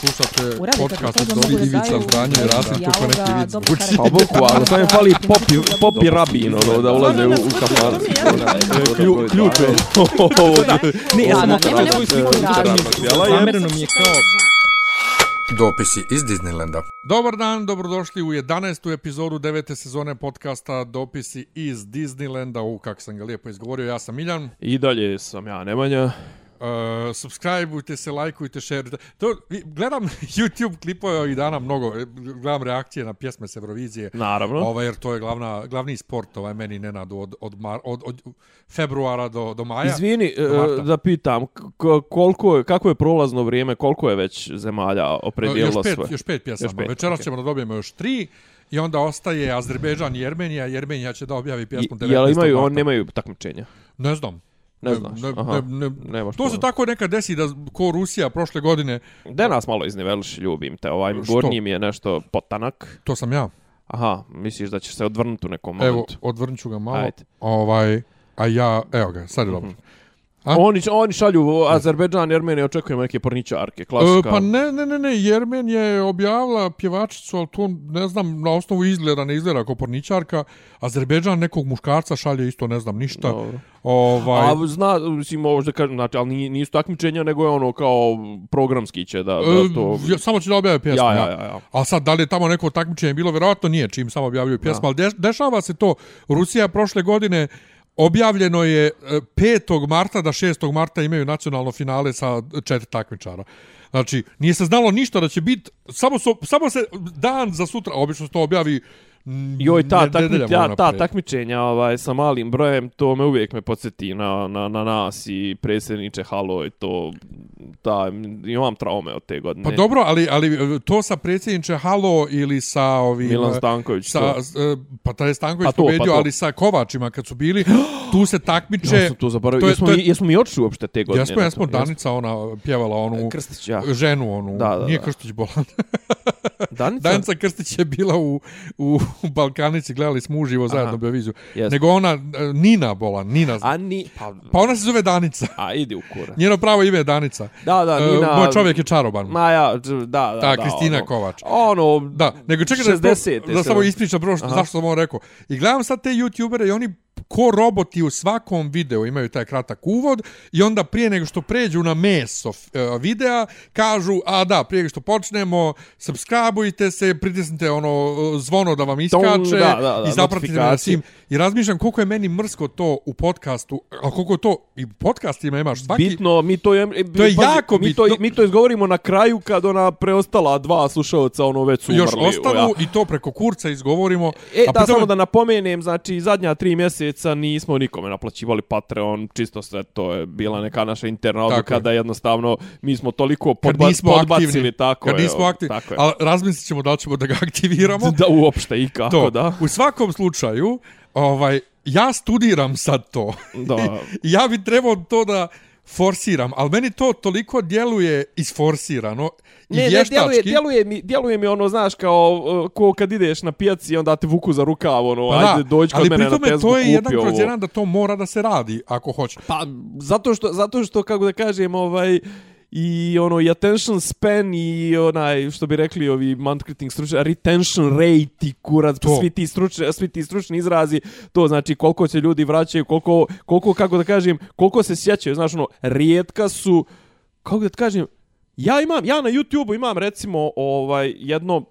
Slušate podcast od da Ivica i Rasim kako neki vic karaktera. Pa bukvalno, samo je fali popi, popi rabin, ono, da ulaze u, u kafan. Klju- Ključ je. Ne, ja sam svoju sliku Zamereno mi je kao... Dopisi iz Disneylanda. Dobar dan, dobrodošli u 11. epizodu devete sezone podcasta Dopisi iz Disneylanda. U, kako sam ga lijepo izgovorio, ja sam Miljan. I dalje sam ja, Nemanja. Uh, subscribeujte se, lajkujte, šerujte. To, gledam YouTube klipove ovih dana mnogo, gledam reakcije na pjesme s Eurovizije. Naravno. Ovaj, jer to je glavna, glavni sport ovaj, meni nenadu od, od, mar, od, od februara do, do maja. Izvini, do e, da pitam, koliko je, kako je prolazno vrijeme, koliko je već zemalja Uh, opredijelilo još pet, sve? Još pet pjesama. Još pet, Večeras okej. ćemo da dobijemo još tri. I onda ostaje Azerbejdžan i Jermenija. Jermenija će da objavi I, pjesmu 19. jel imaju, marta. on nemaju takmičenja? Ne znam. Ne znaš, Ne, aha. ne, ne, Nemaš to se pojma. tako nekad desi da ko Rusija prošle godine, Da nas malo izniveliš, ljubim te, ovaj Što? gornji mi je nešto potanak. to sam ja. Aha, misliš da će se odvrnuti u nekom Evo, momentu? odvrnut ću ga malo. Ajde. Ovaj, a ja, evo ga, sad je dobro. A? Oni, oni šalju Azerbejdžan, Jermenija, očekujemo neke porničarke, E, klasika. pa ne, ne, ne, ne, Jermen je objavila pjevačicu, ali to ne znam, na osnovu izgleda, ne izgleda kao porničarka. Azerbejdžan nekog muškarca šalje isto, ne znam ništa. Dobro. Ovaj, A zna, mislim, ovo što kažem, znači, ali nije- nisu takmičenja, nego je ono kao programski će da, da to... e, ja, samo će da objave pjesmu. Ja, ja, ja, ja. A sad, da li je tamo neko takmičenje bilo, vjerojatno nije čim samo objavljuju pjesmu, ali deš, dešava se to. Rusija prošle godine objavljeno je e, 5. marta da 6. marta imaju nacionalno finale sa četiri takmičara. Znači, nije se znalo ništa da će biti, samo, so, samo se dan za sutra, obično se to objavi Joj, ta, ne- takmi, nedeljama ta, ta takmičenja ovaj, sa malim brojem, to me uvijek me podsjeti na, na, na nas i predsjedniče Halo i to, ta, imam traume od te godine. Pa dobro, ali, ali to sa predsjedniče Halo ili sa ovim... Milan Stanković, Sa, to. e, pa taj je Stanković Pa to, pa pobedio, to. ali sa Kovačima kad su bili, tu se takmiče... Ja sam to zaboravio. to je- jesmo, to je- mi, jesmo mi očuli uopšte te godine? Jesmo, jesmo? Danica ona pjevala onu Krstić, ja. ženu onu, Da, da, nije. Krstić Bolan. Danica? Danica Krstić je bila u, u, Balkanici, gledali smo uživo zajedno Beoviziju. Jesmo. Nego ona, e, Nina Bolan, Nina. A ni... Pa, Pa ona se zove Danica. a idi u kurac. Njeno pravo ime je Danica. Da, da, E, Nina... Moj čovjek je čaroban. Ma ja, da, da, Ta da. Kristina ono, Kovač. Ono, Da, nego čekaj da, 60-te to, da se- samo ispričam prvo što, zašto sam ovo rekao. I gledam sad te youtubere i oni ko roboti u svakom videu imaju taj kratak uvod i onda prije nego što pređu na meso uh, videa kažu, a da, prije nego što počnemo, subscribeujte se, pritisnite ono uh, zvono da vam iskače da, da, da, i zapratite me na notifikacije. svim. I razmišljam koliko je meni mrsko to u podcastu, a koliko to i u podcastima imaš svaki... bitno, mi to je, To je pazi, jako mi to, bitno. mi to izgovorimo na kraju kad ona preostala dva slušalca ono već su još umrli. ostanu ja. i to preko kurca izgovorimo. E, a da, pri tome- samo da napomenem, znači, zadnja tri mjeseca nismo nikome naplaćivali Patreon, čisto sve to je bila neka naša interna Tako odluka je. da jednostavno mi smo toliko podba nismo podbacili, aktivni, tako kad je. nismo aktivni, Tako je. ali razmislit ćemo da li ćemo da ga aktiviramo. Da uopšte i kako, to. da. U svakom slučaju, ovaj, ja studiram sad to. Da. Ja bi trebao to da forsiram, ali meni to toliko djeluje isforsirano i Ne, ne, vještački. djeluje, djeluje, mi, djeluje mi ono, znaš, kao ko kad ideš na pijaci i onda te vuku za rukav, ono, Pa ajde, dođi kod ali mene na tezgu, to je jedan kroz ovo. jedan da to mora da se radi, ako hoće. Pa, zato što, zato što, kako da kažem, ovaj, i ono i attention span i onaj što bi rekli ovi marketing stručni retention rate i kurac To. svi ti stručni svi ti stručni izrazi to znači koliko se ljudi vraćaju koliko koliko kako da kažem koliko se sjećaju znaš ono rijetka su kako da kažem ja imam ja na YouTubeu imam recimo ovaj jedno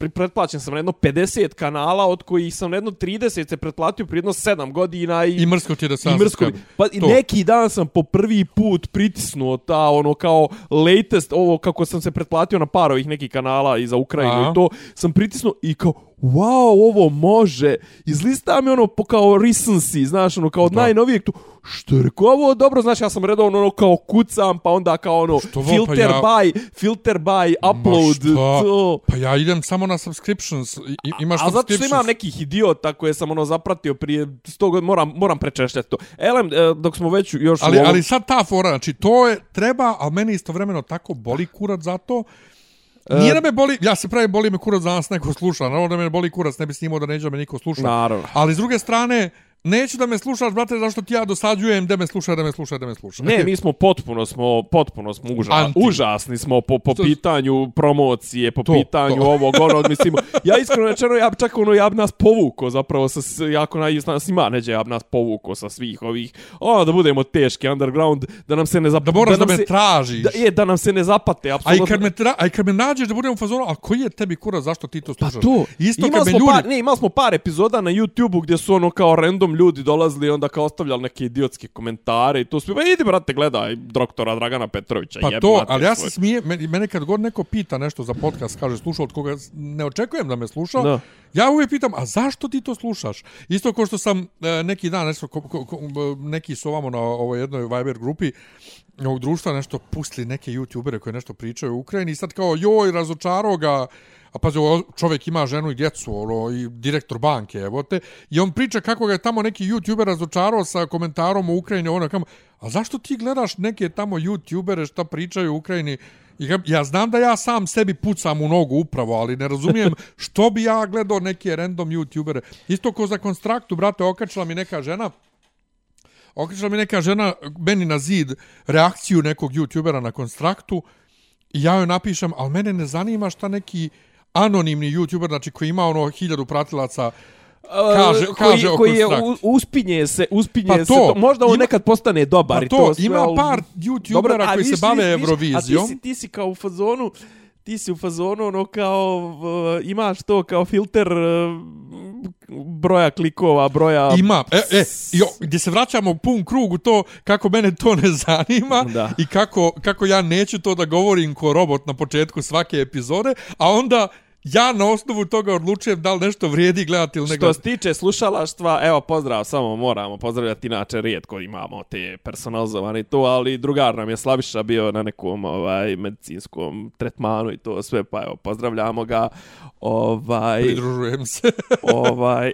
pretplaćen sam na jedno 50 kanala, od kojih sam na jedno 30 se pretplatio prije jedno 7 godina i, I mrsko ti je da sam i mrsko. mi- Pa i neki dan sam po prvi put pritisnuo ta ono kao latest ovo kako sam se pretplatio na par ovih nekih kanala i za Ukrajinu Aha. i to sam pritisnuo i kao wow, ovo može. Izlista mi ono po kao recency, znaš, ono kao od najnovijeg tu. Što je rekao, ovo dobro, znaš, ja sam redovno ono kao kucam, pa onda kao ono Što ovo, pa filter ja- by, filter by, upload, to. Pa ja idem samo na subscriptions. I, imaš A zato što imam nekih idiota koje sam ono zapratio prije 100 godina, moram, moram prečešljati to. Elem, e, dok smo već još Ali, ovom... ali sad ta fora, znači to je, treba, ali meni istovremeno tako boli kurac za to. Nije da me boli, ja se pravi boli me kurac za nas neko sluša, naravno da me boli kurac, ne bi snimao da neđe da me niko sluša. Naravno. Ali s druge strane, neću da me slušaš, brate, zašto ti ja dosađujem, da me sluša, da me sluša, da me sluša. Ne, mi smo potpuno smo potpuno smo uža, Anti. užasni smo po po pitanju promocije, po To, pitanju to. ovog onog, mislim. Ja iskreno rečeno ja čak ono ja bi nas povuko zapravo sa jako naj nas ima neđe ja bi nas povuko sa svih ovih. O, da budemo teški underground, da nam se ne zap... Da moraš da, nam me se, tražiš. Da, je, da nam se ne zapate, A i apsolutno. kad me, tra, a i kad me nađeš da budem u fazonu, a koji je tebi kura, zašto ti to Pa slušaš? to, Isto kad me smo ljudi... par, ne, imali smo par epizoda na YouTube-u gdje su ono kao random ljudi dolazili i onda kao ostavljali neke idiotske komentare i to. Pa idi, brate, gledaj doktora Dragana Petrovića. Pa to, ali ja se smijem, meni, mene kad god neko pita nešto za podcast, kaže slušao od koga ne očekujem da me sluša, Da. ja uvijek pitam, a zašto ti to slušaš? Isto kao što sam e, neki dan, nešto, ko, ko, ko, neki su ovamo na ovoj jednoj Viber grupi ovog društva nešto pustili neke youtubere koji nešto pričaju o Ukrajini i sad kao joj razočarao ga a pazi, ovo čovjek ima ženu i djecu, ono, i direktor banke, evo te, i on priča kako ga je tamo neki youtuber razočarao sa komentarom o Ukrajini, ono, kamo, a zašto ti gledaš neke tamo youtubere šta pričaju o Ukrajini? I ga- ja znam da ja sam sebi pucam u nogu upravo, ali ne razumijem što bi ja gledao neke random youtubere. Isto ko za konstraktu, brate, okačila mi neka žena, okačila mi neka žena meni na zid reakciju nekog youtubera na konstraktu i ja joj napišem, ali mene ne zanima šta neki anonimni youtuber, znači koji ima ono hiljadu pratilaca, kaže- Uh, kaže koji, koji je u- uspinje se, uspinje Pa se. to, To, možda on ima- nekad postane dobar Pa to, to sve, ima par youtubera a koji se viš, bave viš, viš, Eurovizijom. A ti si, ti si kao u fazonu, ti si u fazonu ono kao, uh, imaš to kao filter uh, broja klikova, broja... Ima, e, e, jo, gdje se vraćamo u pun krug u to kako mene to ne zanima Da. i kako, kako ja neću to da govorim ko robot na početku svake epizode, a onda ja na osnovu toga odlučujem da li nešto vrijedi gledati ili ne Što gledati. se tiče slušalaštva, evo pozdrav, samo moramo pozdravljati, inače rijetko imamo te personalizovane to, ali drugar nam je Slaviša bio na nekom ovaj medicinskom tretmanu i to sve, pa evo pozdravljamo ga. Ovaj Pridružujem se. ovaj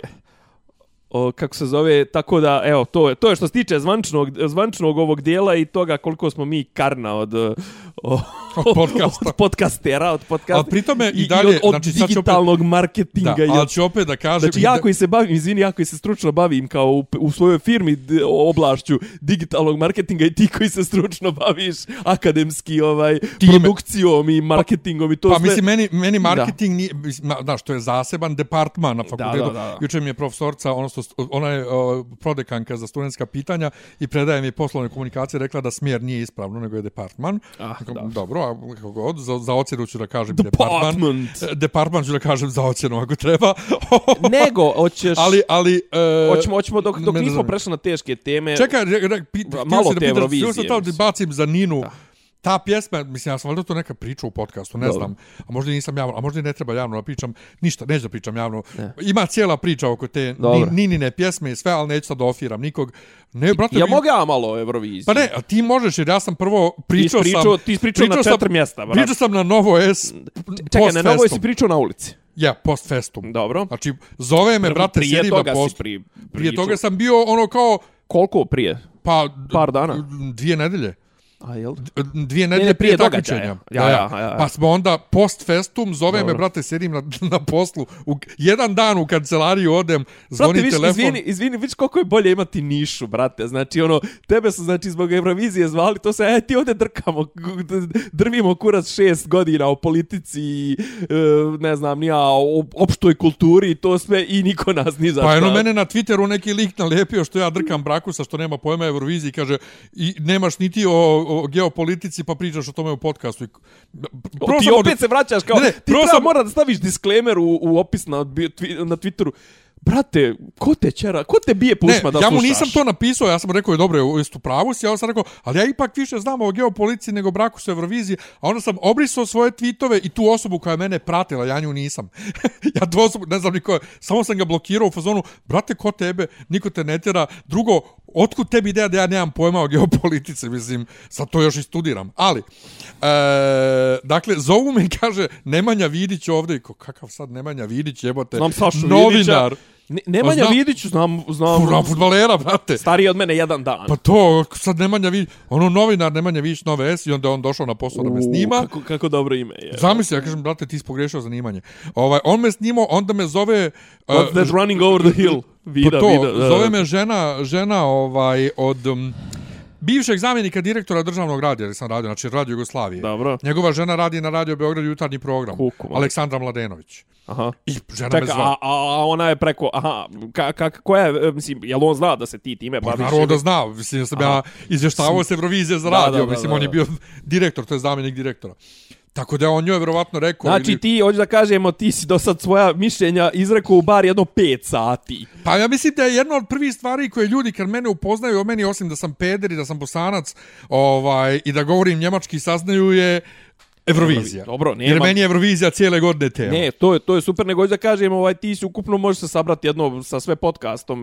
o, kako se zove, tako da, evo, to je, to je što se tiče zvančnog, zvančnog ovog dijela i toga koliko smo mi karna od, o, Od podcasta. od podcastera, od podcasta. Ali pri tome i i dalje, od, od znači, ću opet- digitalnog marketinga. Da, i ali ću opet da kažem... znači, i ja da- koji se bavim, izvini, ja koji se stručno bavim kao u, u svojoj firmi oblašću digitalnog marketinga i ti koji se stručno baviš akademski ovaj Time. produkcijom i marketingom i to Pa sve. mislim, meni, meni marketing, nije, mislim, ma, znaš, to je zaseban departman na fakultetu. da, da. Juče mi je profesorca, odnosno, st- ona je uh, prodekanka za studentska pitanja i predaje mi poslovne komunikacije, rekla da smjer nije ispravno, nego je departman. Ah, Kako- da. Dobro, a kako god, za, za ocjenu ću da kažem departman. E, Departman ću da kažem za ocjenu ako treba. Nego, hoćeš... ali, ali... Uh, Hoćemo, hoćemo dok, dok nismo prešli na teške teme. Čekaj, re, re, pi, htio malo te Eurovizije, htio sam tamo da bacim za Ninu. Da. Ta pjesma, mislim, ja sam valjda to neka priča u podcastu, ne Dobro. znam. A možda nisam javno, a možda i ne treba javno da pričam. Ništa, neću da pričam javno. Ima cijela priča oko te Ninine pjesme i sve, ali neću sad da ofiram nikog. Ne, brate, Ja vi- mogu ja malo o Euroviziji. Pa ne, a ti možeš, jer ja sam prvo pričao ti sam... ispričao, ti ispričao na sam- četiri mjesta, brate. Pričao sam na Novo S, Čekaj, na si postfestum. pričao na ulici. Ja, postfestum. Dobro. Znači, zove me, brate, prije sjedim toga na post. pri, Prije pričao. toga sam bio ono kao, Koliko prije? pa... Par dana. Dvije nedelje. A jel? dvije nedelje ne, prije, prije takmičenja. događaja. Ja, ja, ja, ja. Pa smo onda post festum, zove Dobro. me, brate, sjedim na, na poslu. U, jedan dan u kancelariju odem, zvoni Brate, viš, telefon. izvini, izvini, viš koliko je bolje imati nišu, brate. Znači, ono, tebe su, znači, zbog Eurovizije zvali, to se, e, ti ovdje drkamo, drvimo kurac šest godina o politici, e, ne znam, nija, o opštoj kulturi i to sve, i niko nas ni za Pa eno mene na Twitteru neki lik nalepio što ja drkam brakusa što nema pojma Euroviziji kaže i nemaš niti o, o geopolitici pa pričaš o tome u podcastu. I, O, prvo ti opet od- se vraćaš kao, Ne, ne, ti prvo treba mora da staviš disclaimer u, u opis na, na Twitteru. Brate, ko te čera, ko te bije po Ne, da ja mu slušaš? nisam to napisao, ja sam rekao je dobro, jesi tu pravu si, ja sam rekao, ali ja ipak više znam o geopolitici nego braku sa Euroviziji, a onda sam obrisao svoje tweetove i tu osobu koja je mene pratila, ja nju nisam. ja tu osobu, ne znam niko, samo sam ga blokirao u fazonu, brate, ko tebe, niko te ne tjera, drugo, otkud tebi ideja da ja nemam pojma o geopolitici, mislim, sad to još i studiram, ali, e, dakle, zovu me i kaže, Nemanja Vidić ovdje, ko, kakav sad Nemanja Vidić, jebote, Znam Sašu novinar, Vidića. Ne, Nemanja Pa zna- Vidić, znam, znam, Fura, futbalera, brate. stariji od mene jedan dan. Pa to, sad Nemanja Vidić, ono novinar Nemanja Vidić Nove S i onda on došao na posao da me snima. Kako, kako dobro ime je. Zamisli, ja kažem, brate, ti si pogrešio zanimanje. Ovaj, on me snimao, onda me zove... What's uh, that running over the hill? Vida, pa to, vida. da, zove me žena, žena ovaj, od um, bivšeg zamjenika direktora državnog radija, jer sam radio, znači Radio Jugoslavije. Dobro. Njegova žena radi na Radio Beograd jutarnji program. Kuku, malo. Aleksandra Mladenović. Aha. I žena me Čekaj, zove. a, a ona je preko, aha, ka, ka, koja je, e, mislim, jel on zna da se ti time Pa baviš? naravno da zna, mislim da sam ja izvještavao se Eurovizije za Da, radio, da, da, mislim da, on je da. bio direktor, to je zamjenik direktora. Tako da on njoj verovatno rekao... Znači ili- ti, hoću da kažemo, ti si do sad svoja mišljenja izrekao u bar jedno 5 sati. Pa ja mislim da je jedna od prvih stvari koje ljudi kad mene upoznaju o meni, osim da sam peder i da sam bosanac ovaj, i da govorim njemački, saznaju je Eurovizija. Dobro, nema- Jer meni je Eurovizija cijele godine tema. Ne, to je to je super, nego da kažem, ovaj ti si ukupno može se sabrati jedno sa sve podcastom.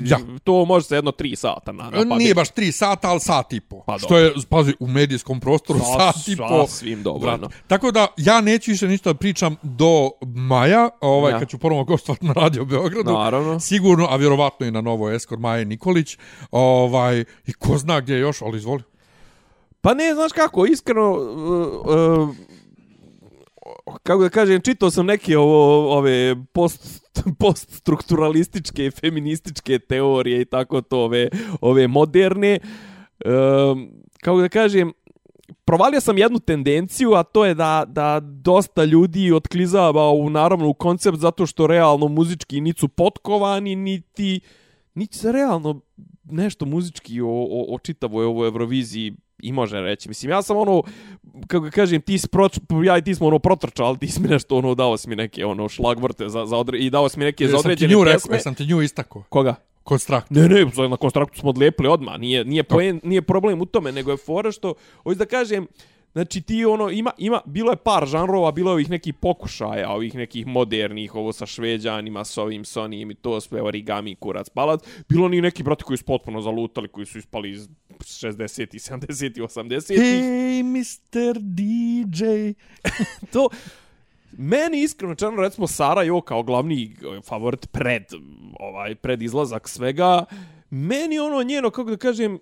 Ja. To može se jedno 3 sata na, na pamet. Nije baš tri sata, ali sat i po. Pa što je, pazi, u medijskom prostoru Sa- sat i po. sasvim dovoljno. Brate. Tako da, ja neću više ništa da pričam do maja, ovaj, Ja. kad ću ponovno gostovati na Radio Beogradu. Naravno. Sigurno, a vjerovatno i na novo Eskor Maje Nikolić. Ovaj, I ko zna gdje još, ali izvoli. Pa ne, znaš kako, iskreno, uh, uh, kako da kažem, čitao sam neke ovo, ove post, poststrukturalističke, feminističke teorije i tako to, ove, ove moderne. Um, kako da kažem, provalio sam jednu tendenciju, a to je da, da dosta ljudi otklizava u, naravno, u koncept zato što realno muzički nisu potkovani, niti, niti se realno nešto muzički o, o, o čitavoj ovoj Euroviziji i može reći. Mislim, ja sam ono, kako kažem, ti si proč, ja i ti smo ono protrčali, ti si mi nešto ono, dao si mi neke ono šlagvrte za, za odre, i dao si mi neke za Jesam ti određene nju rekao, pjesme. jesam ti nju istako. Koga? Konstrakt. Ne, ne, za- na konstraktu smo odlijepili odmah, nije, nije, poen, nije problem u tome, nego je fora što, hoću da kažem, Znači ti ono ima ima bilo je par žanrova, bilo je ovih nekih pokušaja, ovih nekih modernih, ovo sa šveđanima, sa ovim Sonyim i to sve origami kurac palac. Bilo ni neki brati koji su potpuno zalutali, koji su ispali iz 60 i 70 i 80 Hey, Mr. DJ. to meni iskreno čano recimo Sarajevo kao glavni eh, favorit pred ovaj pred izlazak svega meni ono njeno kako da kažem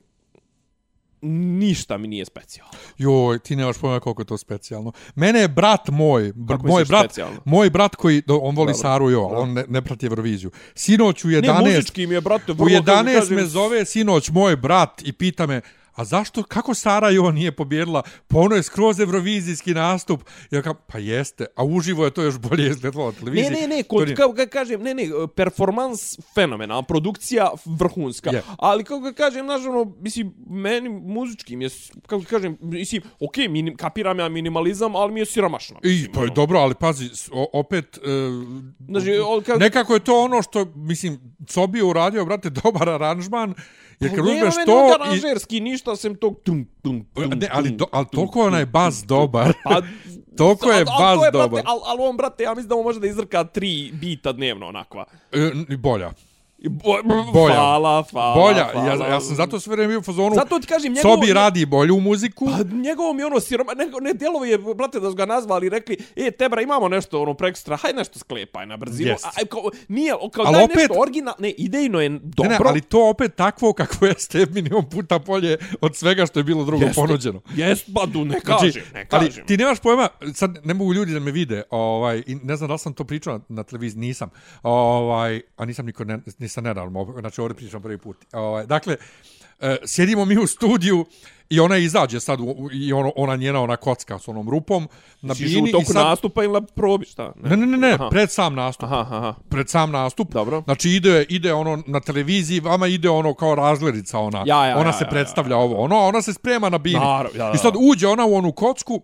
ništa mi nije specijalno. Joj, ti nemaš pojma koliko je to specijalno. Mene je brat moj, br Kako moj brat, specijalno? moj brat koji, do- on voli Dobro. Saru jo, ali on ne, ne prati Euroviziju. Sinoć u Ne, 11, muzički mi je, brate, u vrlo, kako da 11 kažem, me zove sinoć moj brat i pita me, a zašto, kako Sarajevo nije pobjedila? Pa ono je skroz evrovizijski nastup. Ja kao, pa jeste, a uživo je to još bolje izgledalo na Ne, televiziji. ne, ne, To kod, nije- kako ga kažem, ne, ne, performans fenomenal, produkcija vrhunska. Je. Ali kako ga kažem, znaš, ono, mislim, meni muzički mi je, kako ga kažem, mislim, okej, minim, kapiram ja minimalizam, ali mi je siromašno. I, mislim, pa je ono. dobro, ali pazi, o, opet, e, Znači, o, kako, nekako je to ono što, mislim, Cobi je uradio, brate, dobar aranžman, jer kad uzmeš to... onda i- aranžerski ništa sem tog tum, tum, tum, Ne, ali, do, ali toliko je onaj bas dobar. Pa, Toliko je al- al bas dobar. Ali al on, brate, ja mislim da on može da izrka tri bita dnevno onakva. E, i bolja. Bo, Bolja. Hvala, hvala, Bolja. Ja, ja sam zato sve vrijeme bio u fazonu... Zato ti kažem, njegov... Sobi radi bolju muziku. Pa njegovo mi ono siroma, ne, ne djelovo je, brate, da su ga nazvali i rekli, e, Tebra, imamo nešto, ono, prekstra, hajde nešto sklepaj na brzinu. Jest. A, kao, nije, kao, Ali daj opet- nešto original, ne, idejno je dobro. Ne, ne, ali to opet takvo kako jeste milion puta bolje od svega što je bilo drugo Jeste. ponuđeno. Jest, ba, du, ne kažem, ne Znači, ali kažem. ti nemaš pojma, sad ne mogu ljudi da me vide, ovaj, i ne znam da li sam to pričao na, na televiziji, nisam, ovaj, a nisam niko, ne, nisam nedavno, znači ovdje pričam prvi put. Ovaj, dakle, e, sjedimo mi u studiju i ona izađe sad u, i ono, ona njena ona kocka s onom rupom na Siš bini u toku i sad... nastupa ili na probi, šta? Ne, ne, ne, ne, Aha. pred sam nastup. Aha, aha. Pred sam nastup. Dobro. Znači ide ide ono na televiziji, vama ide ono kao razglednica ona. Ja, ja, ona ja, se ja, predstavlja ovo. Ono, ona se sprema na bini. Naravno, da, da, I sad uđe ona u onu kocku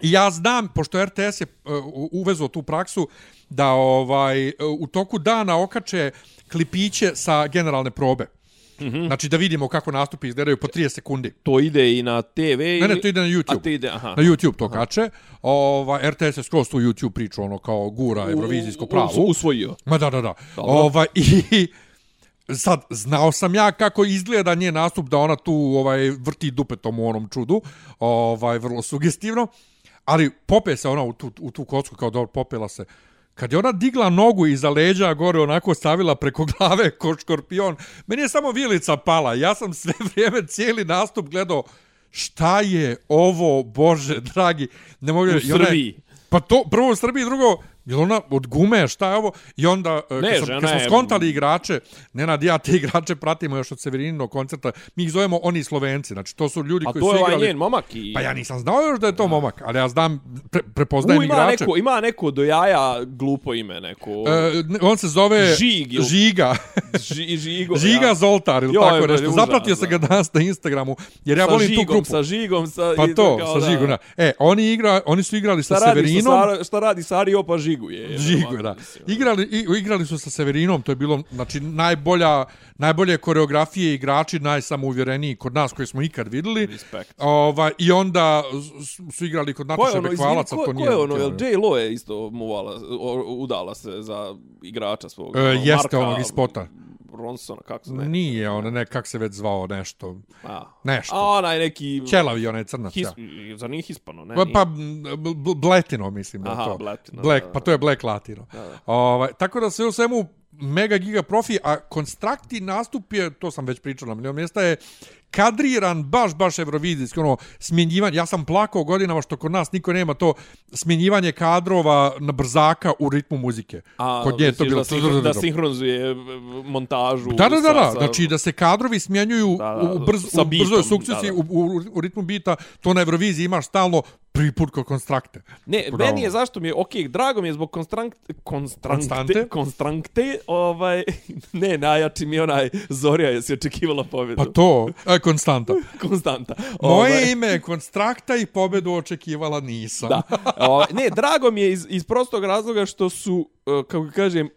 I ja znam, pošto RTS je uh, uvezo tu praksu, da ovaj uh, u toku dana okače klipiće sa generalne probe. Mm. -hmm. Znači da vidimo kako nastupi izgledaju po 30 sekundi. To ide i na TV Ne, ne, to ide na YouTube. A to ide, aha. Na YouTube to kače. Ova, RTS je skroz tu YouTube priču, ono kao gura evrovizijsko pravo. U- Usvojio. Ma da, da, da. Dobro. Ovaj, I sad, znao sam ja kako izgleda njen nastup, da ona tu ovaj vrti dupetom u onom čudu. Ovaj, vrlo sugestivno. Ali pope se ona u tu, u tu kocku, kao dobro, popela se. Kad je ona digla nogu iza leđa gore onako stavila preko glave ko škorpion, meni je samo vilica pala. Ja sam sve vrijeme cijeli nastup gledao šta je ovo, bože, dragi. Ne mogu, U i ona je- Srbiji. Pa to, prvo u Srbiji, drugo, je ona od gume, šta je ovo? I onda, ne, Ne, kad, sam, kad smo je- skontali igrače, Nenad i ja te igrače pratimo još od Severinog koncerta, mi ih zovemo oni Slovenci, znači to su ljudi A koji to su je ovaj igrali... njen momak i... Pa ja nisam znao još da je to momak, ali ja znam, pre, prepoznajem U, ima igrače. neko, ima neko do jaja glupo ime, neko... E, on se zove Žig ili- Žiga. Ži, žigo, Žiga ja. Zoltar ili Joj, tako nešto. užas, Zapratio sam ga da. danas na Instagramu jer ja sa volim žigom, tu grupu. Sa žigom, sa... Pa to, kao sa Žigom. Da. E, oni, igra, oni su igrali sa radi, Severinom. Sa, šta radi Sario pa žigu je. Žigu, da. Igrali, i, igrali su sa Severinom, to je bilo znači, najbolja, najbolje koreografije igrači, najsamouvjereniji kod nas koji smo ikad videli. Respekt. Ovaj, I onda su igrali kod Ko je Nataše ono, Bekvalaca. ko, to ko nije je ono, jel niti J. Lo je isto muvala, udala se za igrača svog. E, ono, jeste Marka onog iz spota. Ronsona, kako se ne? Nije, on ne, kak se već zvao, nešto. A, Nešto. A onaj neki... Ćelavi, onaj crnac. His, ja. Zar nije Hispano, ne? Pa, nije. pa bl- bl- Bletino, mislim da Aha, to. Bletino, Black, da, da, pa to je Black Latino. Da, da. Ovaj, tako da sve u svemu mega giga profi, a konstrakti nastup je, to sam već pričao na milion mjesta, je kadriran baš, baš evrovizijski, ono, smjenjivanje, ja sam plakao godinama što kod nas niko nema to smjenjivanje kadrova na brzaka u ritmu muzike. A, kod nje je to bilo... Da, sinhro, da sinhronizuje e, montažu. Da, da, da, da. sa- Znači da se kadrovi smjenjuju Da, da, u, brz, u brzoj da, da. u, u, u, ritmu bita, to na Euroviziji imaš stalno prvi put kod konstrakte. Ne, da meni je ono- zašto mi je, okej, drago mi je zbog konstrank, konstrankte, Konstante? konstrankte, ovaj, ne, najjači mi je onaj Zorja je očekivala pobjedu. Pa to, e, konstanta. Konstanta. Moje Ovaj, ime je konstrakta i pobedu očekivala nisam. Da. Ovaj, ne, drago mi je iz, iz prostog razloga što su, eh, kako kažem,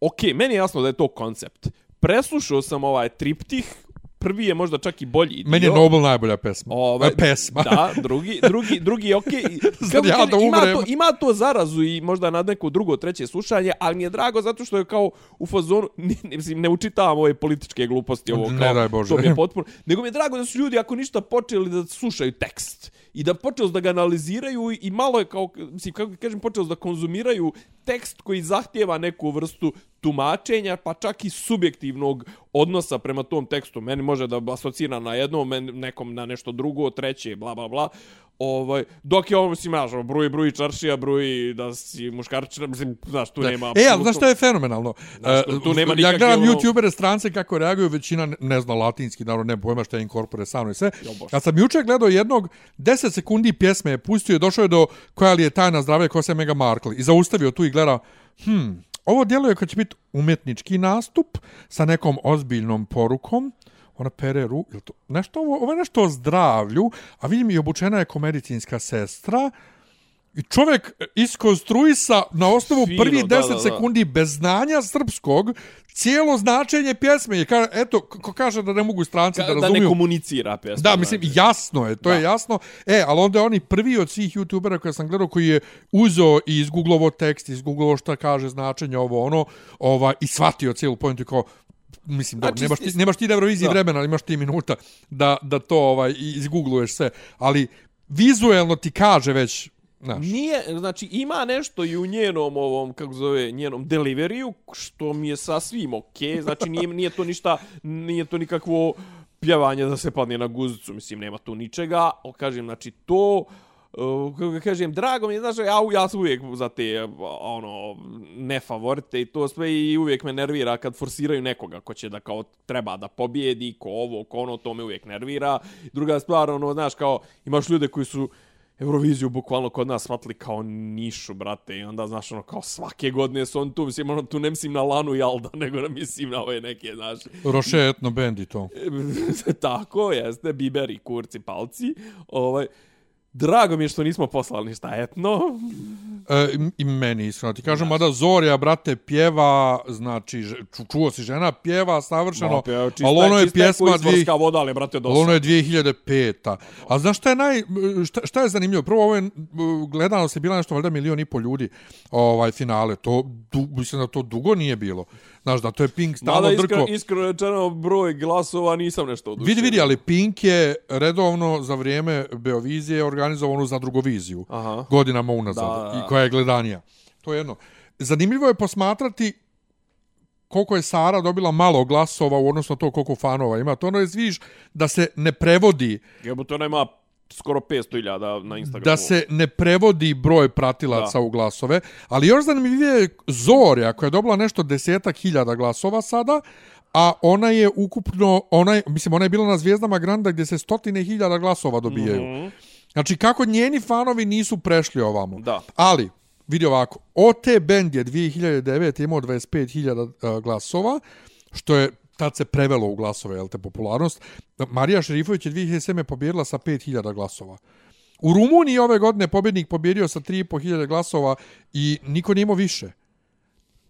okej, meni je jasno da je to koncept. Preslušao sam ovaj triptih, prvi je možda čak i bolji. Meni je dio. Nobel najbolja pesma. Ovaj, E, pesma. Da, drugi, drugi, drugi je okej. Kako ja da ima, to, ima to zarazu i možda na neko drugo, treće slušanje, ali mi je drago zato što je kao u fazonu, ne, ne, mislim, ne učitavam ove političke gluposti, ovo Ne kao, daj Bože. to mi je potpuno, nego mi je drago da su ljudi, ako ništa, počeli da slušaju tekst i da počeo da ga analiziraju i malo je kao, mislim, kako kažem, počeo da konzumiraju tekst koji zahtjeva neku vrstu tumačenja, pa čak i subjektivnog odnosa prema tom tekstu. Meni može da asocira na jedno, men, nekom na nešto drugo, treće, bla, bla, bla. Ovaj, dok je ovo, mislim, znaš, bruji, bruji čaršija, bruji da si muškarčina, mislim, znaš, tu nema... E, ali znaš što je fenomenalno? Znaš, tu- tu nema ja nikakve, gledam ono- youtubere strance kako reaguju, većina ne- zna latinski, naravno ne pojma što je incorpore sano i sve. Ja sam juče gledao jednog 10 sekundi pjesme je pustio i došao je do koja li je tajna zdravlja koja se Mega Markle i zaustavio tu i gleda, hm, ovo djeluje kao će biti umjetnički nastup sa nekom ozbiljnom porukom, ona pere ru, ili to, nešto, ovo, ovo je nešto o zdravlju, a vidim i obučena je komedicinska sestra, I čovjek iskonstruisa na osnovu Fino, prvi da, 10 da, da. sekundi bez znanja srpskog cijelo značenje pjesme. I kaže, eto, ko kaže da ne mogu stranci Ka- da da razumiju. ne komunicira pjesma. Da, mislim, znači. jasno je, to Da. je jasno. E, ali onda je oni prvi od svih youtubera koje sam gledao koji je uzo i izgooglovo tekst, izgooglovo šta kaže značenje ovo ono, ova, i shvatio cijelu pointu i kao, mislim, da, nemaš, ti, nemaš ti na Euroviziji da. vremena, ali imaš ti minuta da, da to ovaj, izgoogluješ sve. Ali vizuelno ti kaže već, znaš, Nije, znači ima nešto i u njenom ovom, kako zove, njenom deliveriju, što mi je sasvim okej, znači nije, nije to ništa, nije to nikakvo pjevanje da se padne na guzicu, mislim, nema tu ničega, ali kažem, znači to, Uh, kako ga kažem, drago mi je, znaš, ja, ja sam uvijek za te, ono, ne favorite i to sve i uvijek me nervira kad forsiraju nekoga ko će da kao treba da pobjedi, ko ovo, ko ono, to me uvijek nervira. Druga stvar, ono, znaš, kao, imaš ljude koji su Euroviziju bukvalno kod nas shvatili kao nišu, brate, i onda, znaš, ono, kao svake godine su on tu, mislim, ono, tu ne mislim na Lanu i Alda, nego na mislim na ove neke, znaš, Roše etno band i to. tako, jeste, biberi, kurci, palci, ovaj, Drago mi je što nismo poslali ništa etno. E, I meni iskreno ti kažem, mada Zorja, brate, pjeva, znači, ču, čuo si žena, pjeva savršeno, Ma, čista- ali ono je čista pjesma dvije, izvorska voda, ali, brate, ali dosta. ono je 2005. A znaš šta je naj, šta, šta je zanimljivo? Prvo, ovo je, gledano se bila nešto, valjda milion i pol ljudi, ovaj finale, to, du, mislim da to dugo nije bilo. Znaš, da to je Pink stalno Mada drko. iskreno, iskreno rečeno broj glasova nisam nešto odušen. Vidi, vidi, ali Pink je redovno za vrijeme Beovizije organizovanu za drugoviziju. Aha. Godinama unazad. Da, da, da. I koja je gledanija. To je jedno. zanimljivo je posmatrati koliko je Sara dobila malo glasova u odnosu na to koliko fanova ima. To ono je zviš da se ne prevodi Jebo to nema skoro 500.000 na Instagramu. da se ne prevodi broj pratilaca Da. u glasove, ali još zanimljivije je Zorja koja je dobila nešto desetak hiljada glasova sada, a ona je ukupno, ona je, mislim, ona je bila na Zvijezdama Granda gdje se stotine hiljada glasova dobijaju. Mhm. Znači, kako njeni fanovi nisu prešli ovamo. Da. Ali, vidi ovako, OT Band je 2009 imao 25.000 uh, glasova, što je tad se prevelo u glasove, jel te, popularnost. Marija Šerifović je 2007. pobjedila sa 5.000 glasova. U Rumuniji ove godine pobjednik pobjedio sa 3.500 glasova i niko nije imao više.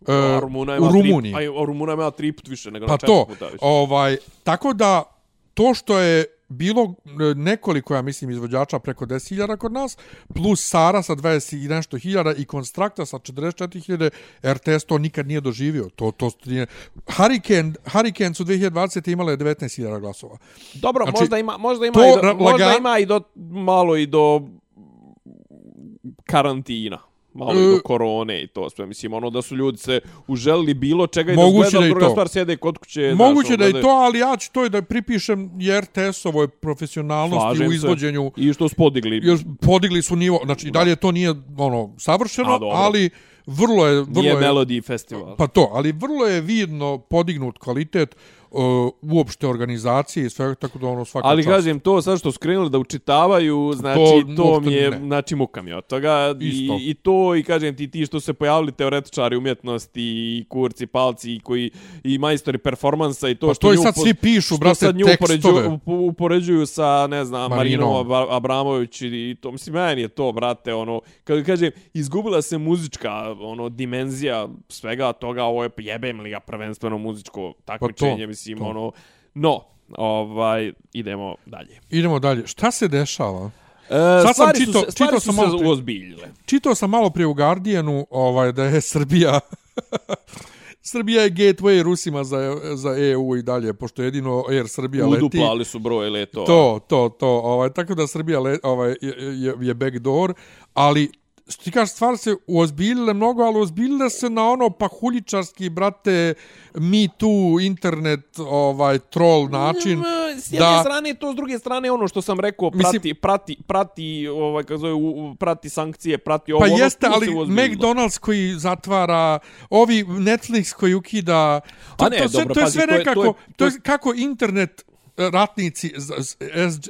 E, A Rumuna ima u Rumuniji. Tri, a Rumuna ima tri put više nego Pa na četiri to, puta više. ovaj, tako da to što je bilo e, nekoliko, ja mislim, izvođača preko 10.000 kod nas, plus Sara sa 20 i nešto hiljada i Konstrakta sa 44.000, RTS to nikad nije doživio. To, to nije... Hurricane, Hurricane su 2020. imale 19.000 glasova. Dobro, Znači, možda ima, možda ima i do, možda laga- ima i do malo i do karantina. Malo i do korone i to sve. Mislim, ono da su ljudi se uželili bilo čega i da i druga to. stvar sjede kod kuće. Moguće znaš, da ono, je to, ali ja ću to i da pripišem i RTS-ovoj profesionalnosti Slažem u se. izvođenju. I što su podigli. još podigli su nivo, znači da. dalje to nije ono savršeno, A, dobro. ali vrlo je vrlo Nije je Melody Festival. pa to, ali vrlo je vidno podignut kvalitet uh, uopšte organizacije i sve tako da ono svaka Ali čast. kažem, to sad što su krenuli da učitavaju, znači, To to, mi je, ne. znači, muka mi od toga. Isto. I, I to, i kažem ti, ti što se pojavili teoretičari umjetnosti, i kurci, palci, i koji, i majstori performansa, i to Pa što to i sad svi pišu, brate, sad nju upoređuju, upo- upoređuju sa, ne znam, Marinom. Abra- Abramović i to, mislim, meni je to, brate, ono, kad kažem, izgubila se muzička, ono, dimenzija svega toga, ovo je jebem li ga prvenstveno muzičko takmičenje, mislim, Pa to. ono, no, ovaj, idemo dalje. Idemo dalje. Šta se dešava? E, sam stvari čitao- su su sam malo prije. uozbiljile. Čitao sam malo prije u Guardianu ovaj, da je Srbija... Srbija je gateway Rusima za, za EU i dalje, pošto jedino Air Srbija leti. Uduplali su broj letova. To, to, to. Ovaj, tako da Srbija le, ovaj, je, je, je backdoor, ali što ti kažeš, stvar se uozbiljile mnogo, ali uozbiljile se na ono pahuličarski, brate, me too, internet, ovaj, troll način. Mm, S jedne da- strane to, s druge strane ono što sam rekao, Mislim- prati, prati, prati, ovaj, kako zove, prati sankcije, prati ovo. Pa ono, jeste, tu ali. McDonald's koji zatvara, ovi Netflix koji ukida, to, A ne, to, sve, dobro, to je pazi, sve to je- nekako, to je- to je kako internet ratnici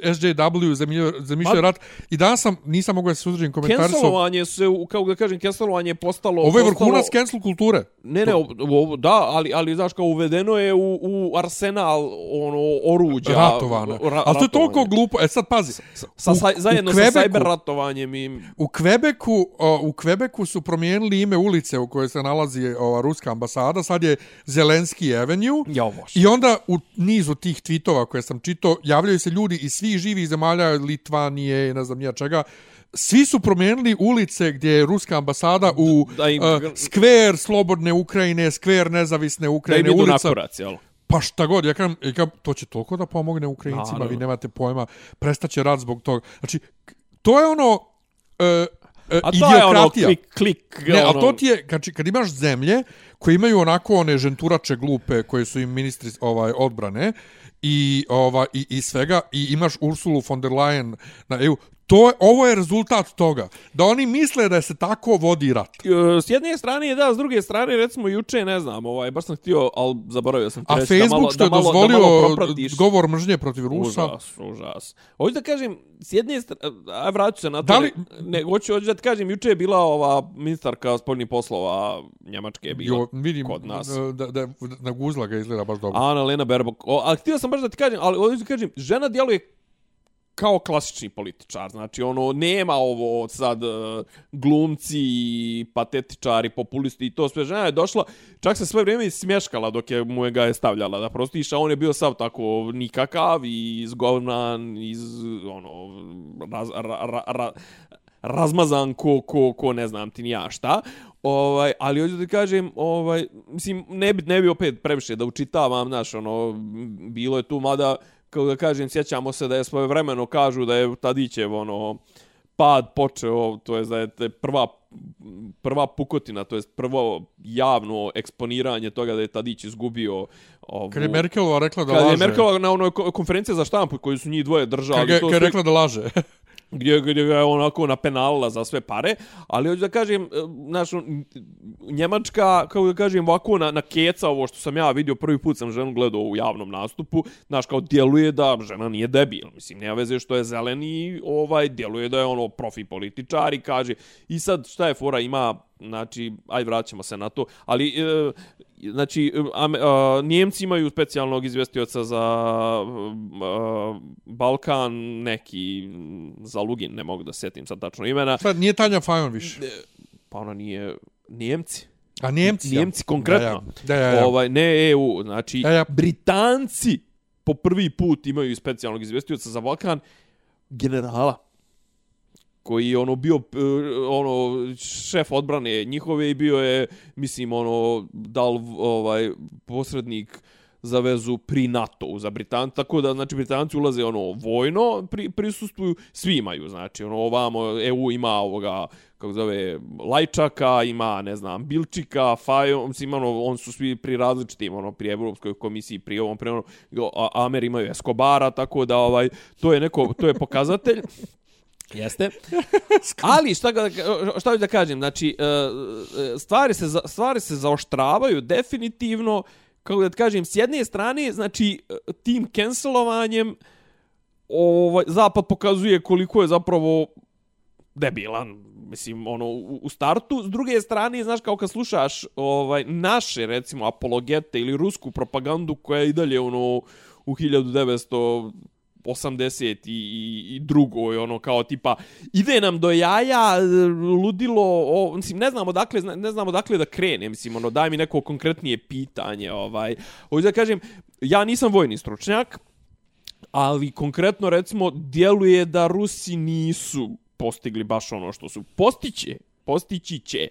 SJW zamišljaju zamišljaju Pa- rat i danas sam nisam mogao da se uzdržim komentar Cancelovanje se, u- kako da kažem, cancelovanje je postalo... Ovo je postalo- vrhunac cancel kulture. Ne, ne, ovo, da, ali, ali znaš kao uvedeno je u, u arsenal ono, oruđa. ratovano. ra- Ali to je toliko glupo. E sad pazi. Sa, sa, u zajedno sa Quebecu- cyber ratovanjem i... U Kvebeku, o, u Kvebeku su promijenili ime ulice u kojoj se nalazi ova ruska ambasada, sad je Zelenski Avenue. Ja, ovo I onda u nizu tih tweetova koje sam čitao, javljaju se ljudi iz svih živih zemalja, Litvanije ne znam nija čega, svi su promijenili ulice gdje je ruska ambasada u Da im- uh, skver slobodne Ukrajine, skver nezavisne Da im Ukrajine, idu na ulica... kurac, jel? Pa šta god, ja kažem, ja kažem, to će toliko da pomogne Ukrajincima, Naravno. vi nemate pojma, prestaće rat zbog toga. Znači, to je ono, uh, uh, A to je ono idiokratija. klik, klik. Ne, ono, ali to ti je, znači, kad imaš zemlje koje imaju onako one ženturače glupe koje su im ministri ovaj odbrane i, ova, i, i svega, i imaš Ursulu von der Leyen na EU, to je, ovo je rezultat toga. Da oni misle da se tako vodi rat. E, S jedne strane je da, s druge strane recimo juče, ne znam, ovaj, baš sam htio, ali zaboravio sam ti A reći Facebook da malo, što je da malo, dozvolio da malo propratiš. govor mržnje protiv Rusa. Užas, užas. Hoću da kažem, s jedne strane, a vraću se na to, Da li- ne, hoću, hoću da ti kažem, juče je bila ova ministarka spoljnih poslova Njemačke je bila Jo, vidim kod nas. da, da, da, na guzla ga izgleda baš dobro. Ana Lena Berbok. O, ali htio sam baš da ti kažem, ali ovdje ti kažem, žena djeluje kao klasični političar. Znači, ono, nema ovo sad e, glumci, patetičari, populisti i to sve. Žena je došla, čak se sve vrijeme smješkala dok je mu je ga je stavljala da prostiša. On je bio sav tako nikakav i izgovnan, iz, ono, raz, ra, ra, ra, razmazan ko, ko, ko ne znam ti ni ja šta. Ovaj, ali hoću da ti kažem, ovaj, mislim, ne bi, ne bi opet previše da učitavam, znaš, ono, bilo je tu, mada, kao da kažem, sjećamo se da je svoje vremeno kažu da je Tadićev, ono, pad počeo, to je da je te prva prva pukotina, to jest prvo javno eksponiranje toga da je Tadić izgubio ovu... Kad je Merkelova rekla da Kad laže. je Merkelova na onoj ko- konferenciji za štampu koju su njih dvoje držali. Kad, je- to kad je rekla da laže. gdje, gdje ga je onako napenalila za sve pare, ali hoću da kažem, e, znaš, Njemačka, kako da kažem, ovako na, na keca, ovo što sam ja vidio, prvi put sam ženu gledao u javnom nastupu, znaš, kao djeluje da žena nije debil, mislim, nema veze što je zeleni, ovaj, djeluje da je ono profi političar i kaže, i sad šta je fora, ima, znači, aj vraćamo se na to, ali, e, znači, am, a, Njemci imaju specijalnog izvjestioca za a, Balkan, neki za Lugin, ne mogu da setim sad tačno imena. Sad, nije Tanja Fajon više. Pa ona nije Njemci. A Njemci? ja. Njemci konkretno. Da, ja. Da, ja, ja. Ovaj, ne EU, znači Ja, ja. Britanci po prvi put imaju specijalnog izvjestioca za Balkan, generala koji je ono bio e, ono šef odbrane njihove i bio je mislim ono dal ovaj posrednik za vezu pri NATO za Britan tako da znači Britanci ulaze ono vojno pri, prisustvuju svi imaju znači ono ovamo EU ima ovoga kako zove Lajčaka ima ne znam Bilčika Fajo mislim ono on su svi pri različitim ono pri Evropskoj komisiji pri ovom pri ono Amer imaju Escobara tako da ovaj to je neko to je pokazatelj. Jeste. Ali šta šta hoću da kažem, znači e, e, stvari se stvari se zaoštravaju definitivno kako da kažem s jedne strane znači tim cancelovanjem ovaj zapad pokazuje koliko je zapravo debilan mislim ono u u startu. S druge strane znaš kao kad slušaš ovaj naše recimo apologete ili rusku propagandu koja je i dalje ono u 1900 80 i, i, i drugoj, ono, kao tipa, ide nam do jaja, ludilo, o, mislim, ne znamo dakle, ne znamo dakle da krene, mislim, ono, daj mi neko konkretnije pitanje, ovaj, hoću da kažem, ja nisam vojni stručnjak, ali konkretno, recimo, djeluje da Rusi nisu postigli baš ono što su. Postiće, postići će.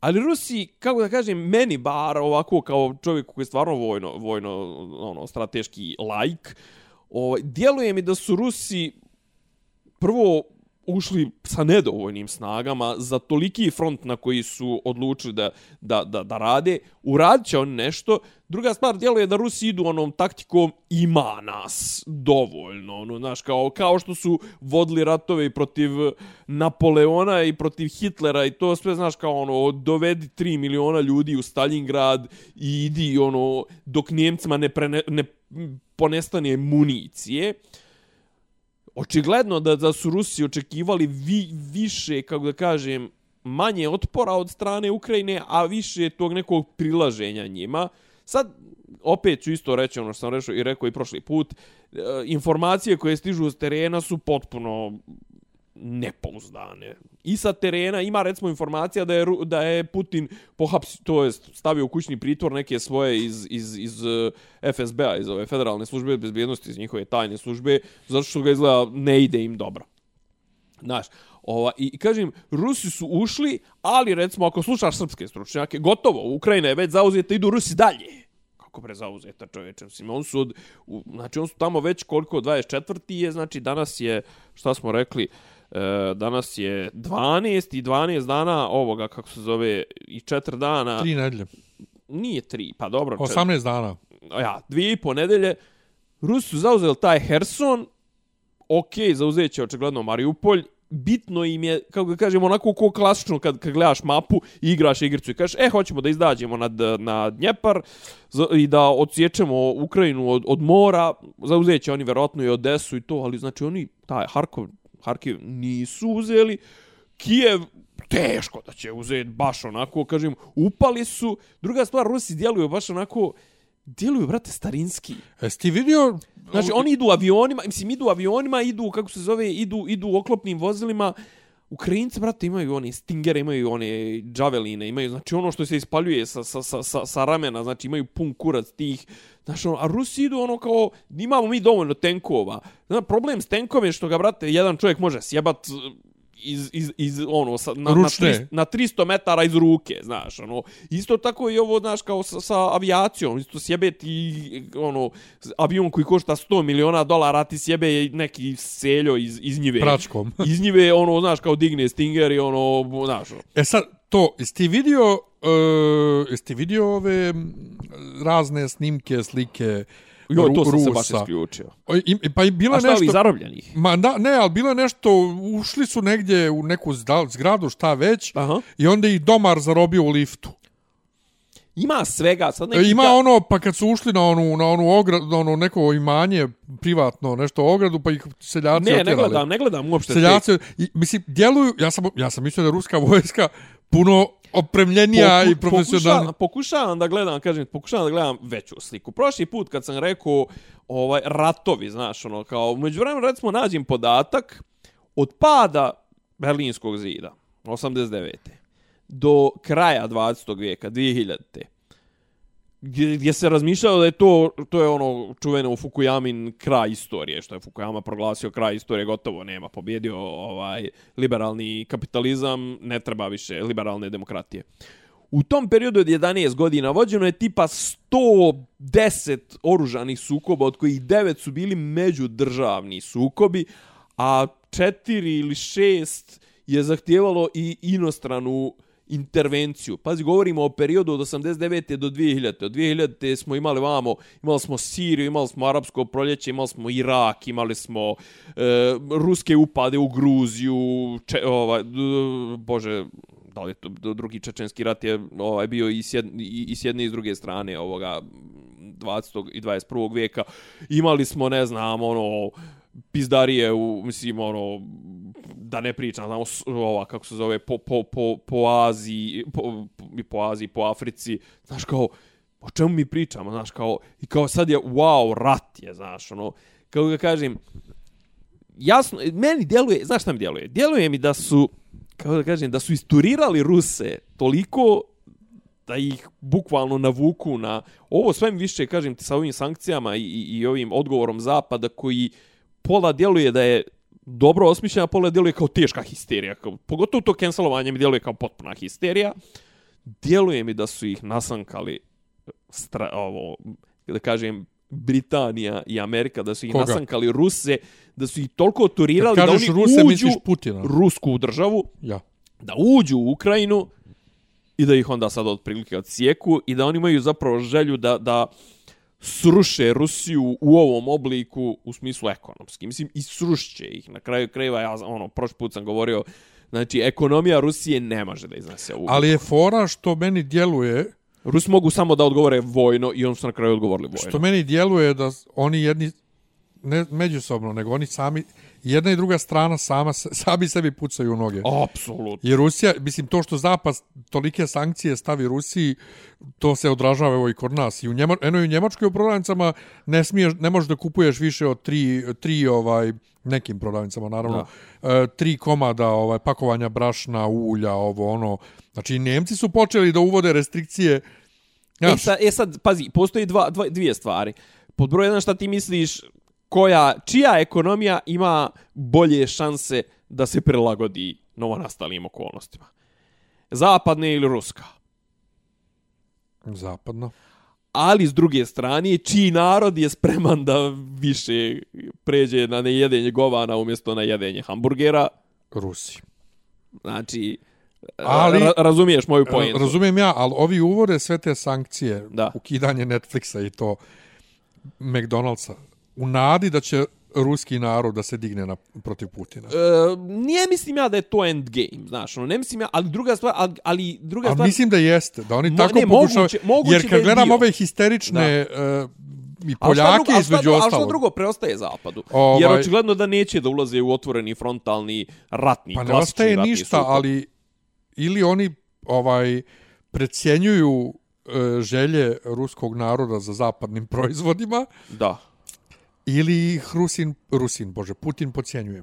Ali Rusi, kako da kažem, meni bar ovako kao čovjek koji je stvarno vojno, vojno ono, strateški lajk, ovaj, djeluje mi da su Rusi prvo ušli sa nedovoljnim snagama za toliki front na koji su odlučili da, da, da, da rade. Uradit će oni nešto. Druga stvar, djeluje da Rusi idu onom taktikom ima nas dovoljno. Ono, znaš, kao, kao što su vodili ratove i protiv Napoleona i protiv Hitlera i to sve, znaš, kao ono, dovedi 3 miliona ljudi u Stalingrad i idi, ono, dok Njemcima ne, prene, ne ponestane municije očigledno da, da su Rusi očekivali vi, više, kako da kažem, manje otpora od strane Ukrajine, a više tog nekog prilaženja njima. Sad, opet ću isto reći ono što sam rešao i rekao i prošli put, e, informacije koje stižu s terena su potpuno nepouzdane. I sa terena ima recimo informacija da je da je Putin pohapsio to jest stavio u kućni pritvor neke svoje iz iz iz e, FSB-a iz ove federalne službe bezbjednosti iz njihove tajne službe zato što ga izgleda ne ide im dobro. Znaš, ova, i, i kažem, Rusi su ušli, ali recimo ako slušaš srpske stručnjake, gotovo, Ukrajina je već zauzeta, idu Rusi dalje. Kako bre zauzeta čovječe? Mislim, on su, od, u, znači on su tamo već koliko, 24. je, znači danas je, šta smo rekli, e, danas je 12 i 12 dana ovoga, kako se zove, i 4 dana, Tri nedelje. nije 3, pa dobro, čet- 18 dana. ja, dvije i po nedelje, Rusi su zauzeli taj Herson, ok, zauzet će očigledno Mariupolj, bitno im je, kako ga kažemo, onako ko klasično kad, kad gledaš mapu i igraš igricu i kažeš, e, hoćemo da izdađemo nad, na Dnjepar i da odsječemo Ukrajinu od, od mora, zauzet će oni verovatno i Odesu i to, ali znači oni, taj Harkov, Harkiv nisu uzeli, Kijev, teško da će uzeti baš onako, kažem, upali su. Druga stvar, Rusi djeluju baš onako, djeluju, brate, starinski. Jesi ti vidio... Znači, oni idu avionima, mislim, idu avionima, idu, kako se zove, idu, idu oklopnim vozilima. Ukrajinci, brate, imaju one stingere, imaju one džaveline, imaju, znači, ono što se ispaljuje sa, sa, sa, sa, sa ramena, znači, imaju pun kurac tih. Znači, ono, a Rusi idu ono kao, imamo mi dovoljno tenkova. Znači, problem s tenkom je što ga, brate, jedan čovjek može sjebat iz, iz, iz ono, sa, na, na, Ručne. 300, na 300 metara iz ruke, znaš, ono. Isto tako i ovo, znaš, kao sa, sa avijacijom, isto sjebe ti, ono, avion koji košta 100 miliona dolara, ti sjebe neki seljo iz, iz njive. Pračkom. iz njive, ono, znaš, kao digne Stinger i ono, znaš, ono. E sad, to, jesi ti vidio, uh, jesi ti vidio ove razne snimke, slike Jo, to sam se baš Rusa? isključio. I, i- pa i bilo A šta ovi nešto... zarobljenih? Ma da, ne, ali bilo je nešto, ušli su negdje u neku zgradu, šta već, Aha. i onda ih domar zarobio u liftu. Ima svega, sad neki... Ima ka- ono, pa kad su ušli na onu, na onu ogradu, na ono neko imanje, privatno, nešto ogradu, pa ih seljaci Ne, ne otjerali. gledam, ne gledam uopšte. te- Seljaci, i, mislim, djeluju, ja sam, ja sam mislio da ruska vojska puno opremljenija Poku- i profesionalna. Pokušavam, pokušavam da gledam, kažem, pokušavam da gledam veću sliku. Prošli put kad sam rekao ovaj ratovi, znaš, ono, kao, među vremenu, recimo, nađem podatak od pada Berlinskog zida, 89. do kraja 20. vijeka, 2000. Gdje, gdje se razmišljalo da je to, to je ono čuveno Fukuyamin kraj istorije, što je Fukuyama proglasio kraj istorije, gotovo nema, pobjedio ovaj liberalni kapitalizam, ne treba više liberalne demokratije. U tom periodu od 11 godina vođeno je tipa 110 oružanih sukoba, od kojih 9 su bili međudržavni sukobi, a 4 ili 6 je zahtijevalo i inostranu intervenciju. Pazi, govorimo o periodu od 89. do 2000. Od 2000. smo imali vamo, imali smo Siriju, imali smo Arapsko proljeće, imali smo Irak, imali smo e, ruske upade u Gruziju, če, ovaj, bože, da li je to drugi čečenski rat je ovaj bio i s, jedne i, i s jedne i s druge strane ovoga 20. i 21. vijeka. Imali smo, ne znam, ono, pizdarije u, mislim, ono, da ne pričam, znamo, ova, kako se zove, po, po, po, po Aziji, po, po, po Aziji, po Africi, znaš, kao, o čemu mi pričamo, znaš, kao, i kao sad je, wow, rat je, znaš, ono, kako ga kažem, jasno, meni djeluje, znaš šta mi djeluje? Djeluje mi da su, kako da kažem, da su isturirali Ruse toliko da ih bukvalno navuku na ovo sve mi više kažem ti sa ovim sankcijama i, i, i ovim odgovorom zapada koji pola djeluje da je dobro osmišljena, pola djeluje kao teška histerija. Kao, pogotovo to cancelovanje mi djeluje kao potpuna histerija. Djeluje mi da su ih nasankali stra, ovo, da kažem, Britanija i Amerika, da su ih Koga? nasankali Ruse, da su ih toliko turirali da oni Ruse, uđu Putina. rusku državu, Ja. da uđu u Ukrajinu i da ih onda sad otprilike odsjeku i da oni imaju zapravo želju da, da sruše Rusiju u ovom obliku u smislu ekonomski. Mislim, i srušće ih. Na kraju krajeva, ja ono, prošli put sam govorio, znači, ekonomija Rusije ne može da iznese ovu. Ali je fora što meni djeluje, Rusi mogu samo da odgovore vojno i on su na kraju odgovorili vojno. što meni djeluje da oni jedni, ne međusobno, nego oni sami, jedna i druga strana sama, sami sebi pucaju u noge. Apsolutno. I Rusija, mislim, to što Zapad tolike sankcije stavi Rusiji, to se odražava evo i kod nas. I u, Njema, eno i u Njemačkoj u prodavnicama ne, smiješ, ne možeš da kupuješ više od tri, tri ovaj, nekim prodavnicama, naravno, e, tri komada ovaj, pakovanja brašna, ulja, ovo, ono. Znači, i Nemci su počeli da uvode restrikcije. E Znaš, sad, e sad, pazi, postoji dva, dva, dvije stvari. Pod broj jedan, šta ti misliš, koja, čija ekonomija ima bolje šanse da se prilagodi novonastalim okolnostima? Zapadne ili ruska? zapadno. Ali s druge strane, čiji narod je spreman da više pređe na nejedenje govana umjesto na jedenje hamburgera? Rusi. Znači, Ali- ra razumiješ moju pojentu. Razumijem ja, ali ovi uvode sve te sankcije, Da. ukidanje Netflixa i to McDonald'sa, u nadi da će ruski narod da se digne na, protiv Putina. E, nije mislim ja da je to endgame, znaš, ono, ne mislim ja, ali druga stvar, ali, ali druga Ali stvar... mislim da jeste, da oni Mo- tako ne, moguće- moguće jer kad gledam ove histerične uh, i A Poljake drugo- a između drugo- A ostalog. što drugo preostaje zapadu? Ovaj- Jer očigledno da neće da ulaze u otvoreni frontalni ratni, Pa ne ostaje ratni ništa, sukob. ali ili oni ovaj precjenjuju e, želje ruskog naroda za zapadnim proizvodima Da. Ili ih Rusin, Rusin, bože, Putin podcjenjuje.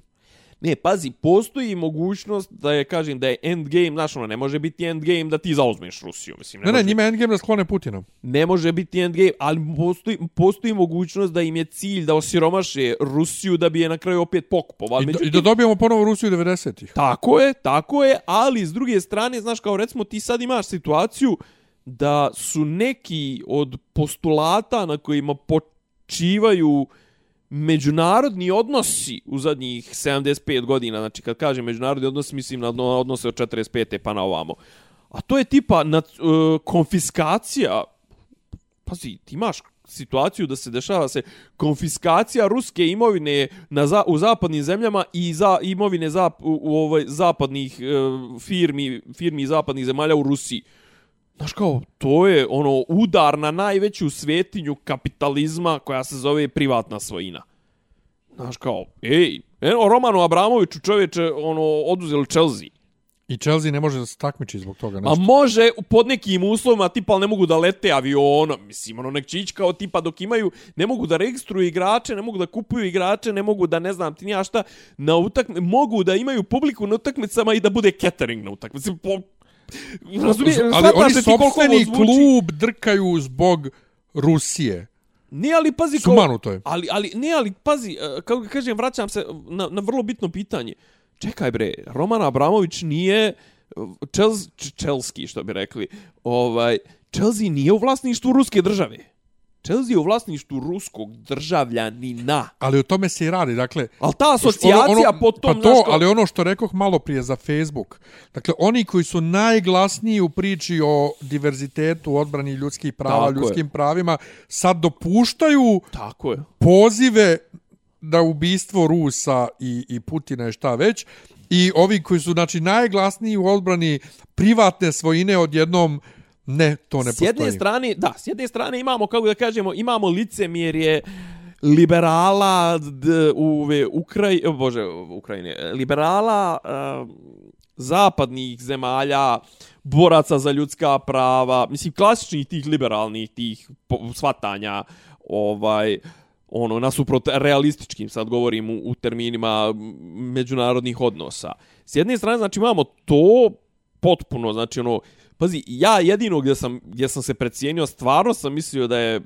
Ne, pazi, postoji mogućnost da je, kažem, da je endgame, znaš, ono, ne može biti endgame da ti zauzmeš Rusiju, mislim. Ne, ne, može, njima je endgame da sklone Putina. ne može biti endgame, ali postoji, postoji mogućnost da im je cilj da osiromaše Rusiju da bi je na kraju opet pokupovali. I, Međutim, I da dobijemo ponovo Rusiju 90-ih. Tako je, tako je, ali s druge strane, znaš, kao recimo ti sad imaš situaciju da su neki od postulata na kojima počivaju međunarodni odnosi u zadnjih 75 godina, znači kad kažem međunarodni odnos, mislim na odnose od 45. pa na ovamo. A to je tipa na, uh, konfiskacija, pazi, ti imaš situaciju da se dešava se konfiskacija ruske imovine na za, u zapadnim zemljama i za imovine za, u, u ovaj zapadnih uh, firmi firmi zapadnih zemalja u Rusiji. Znaš kao, to je ono udar na najveću svetinju kapitalizma koja se zove privatna svojina. Znaš kao, ej, eno Romanu Abramoviću čovječe ono, oduzeli Chelsea. I Chelsea ne može da se takmiči zbog toga. A Nešto. može pod nekim uslovima, tipa, ali ne mogu da lete avionom, mislim, ono, nek će ići kao tipa dok imaju, ne mogu da registruju igrače, ne mogu da kupuju igrače, ne mogu da, ne znam, ti nija šta, na utakmi, mogu da imaju publiku na utakmicama i da bude catering na utakmici. Po, razumije, ali oni sobstveni klub drkaju zbog Rusije. Nije ali pazi kao... Sumanuto je. Ali, ali, ne, ali pazi, e, kako ga kažem, vraćam se na, na vrlo bitno pitanje. Čekaj bre, Roman Abramović nije Chelsea, Chelsea što bi rekli, ovaj, Chelsea nije u vlasništvu ruske države. Chelsea je u vlasništvu ruskog državljanina. Ali o tome se i radi. Dakle, Ali ta asocijacija po tom... Pa to, kao- ali ono što rekoh malo prije za Facebook. Dakle, oni koji su najglasniji u priči o diverzitetu, odbrani ljudskih prava, Tako je. ljudskim pravima, sad dopuštaju Tako je. pozive da ubistvo Rusa i, i Putina i šta već. I ovi koji su znači najglasniji u odbrani privatne svojine odjednom ne, to ne s jedne postoji. strane, da, s jedne strane imamo, kako da kažemo, imamo licemjerje liberala d, u Ukraj, Bože, Ukrajine, liberala uh, zapadnih zemalja, boraca za ljudska prava, mislim, klasičnih tih liberalnih tih svatanja, ovaj, ono, nasuprot realističkim, sad govorim u, u terminima međunarodnih odnosa. S jedne strane, znači, imamo to potpuno, znači, ono, pazi, ja jedino gdje sam, gdje sam se precijenio, stvarno sam mislio da je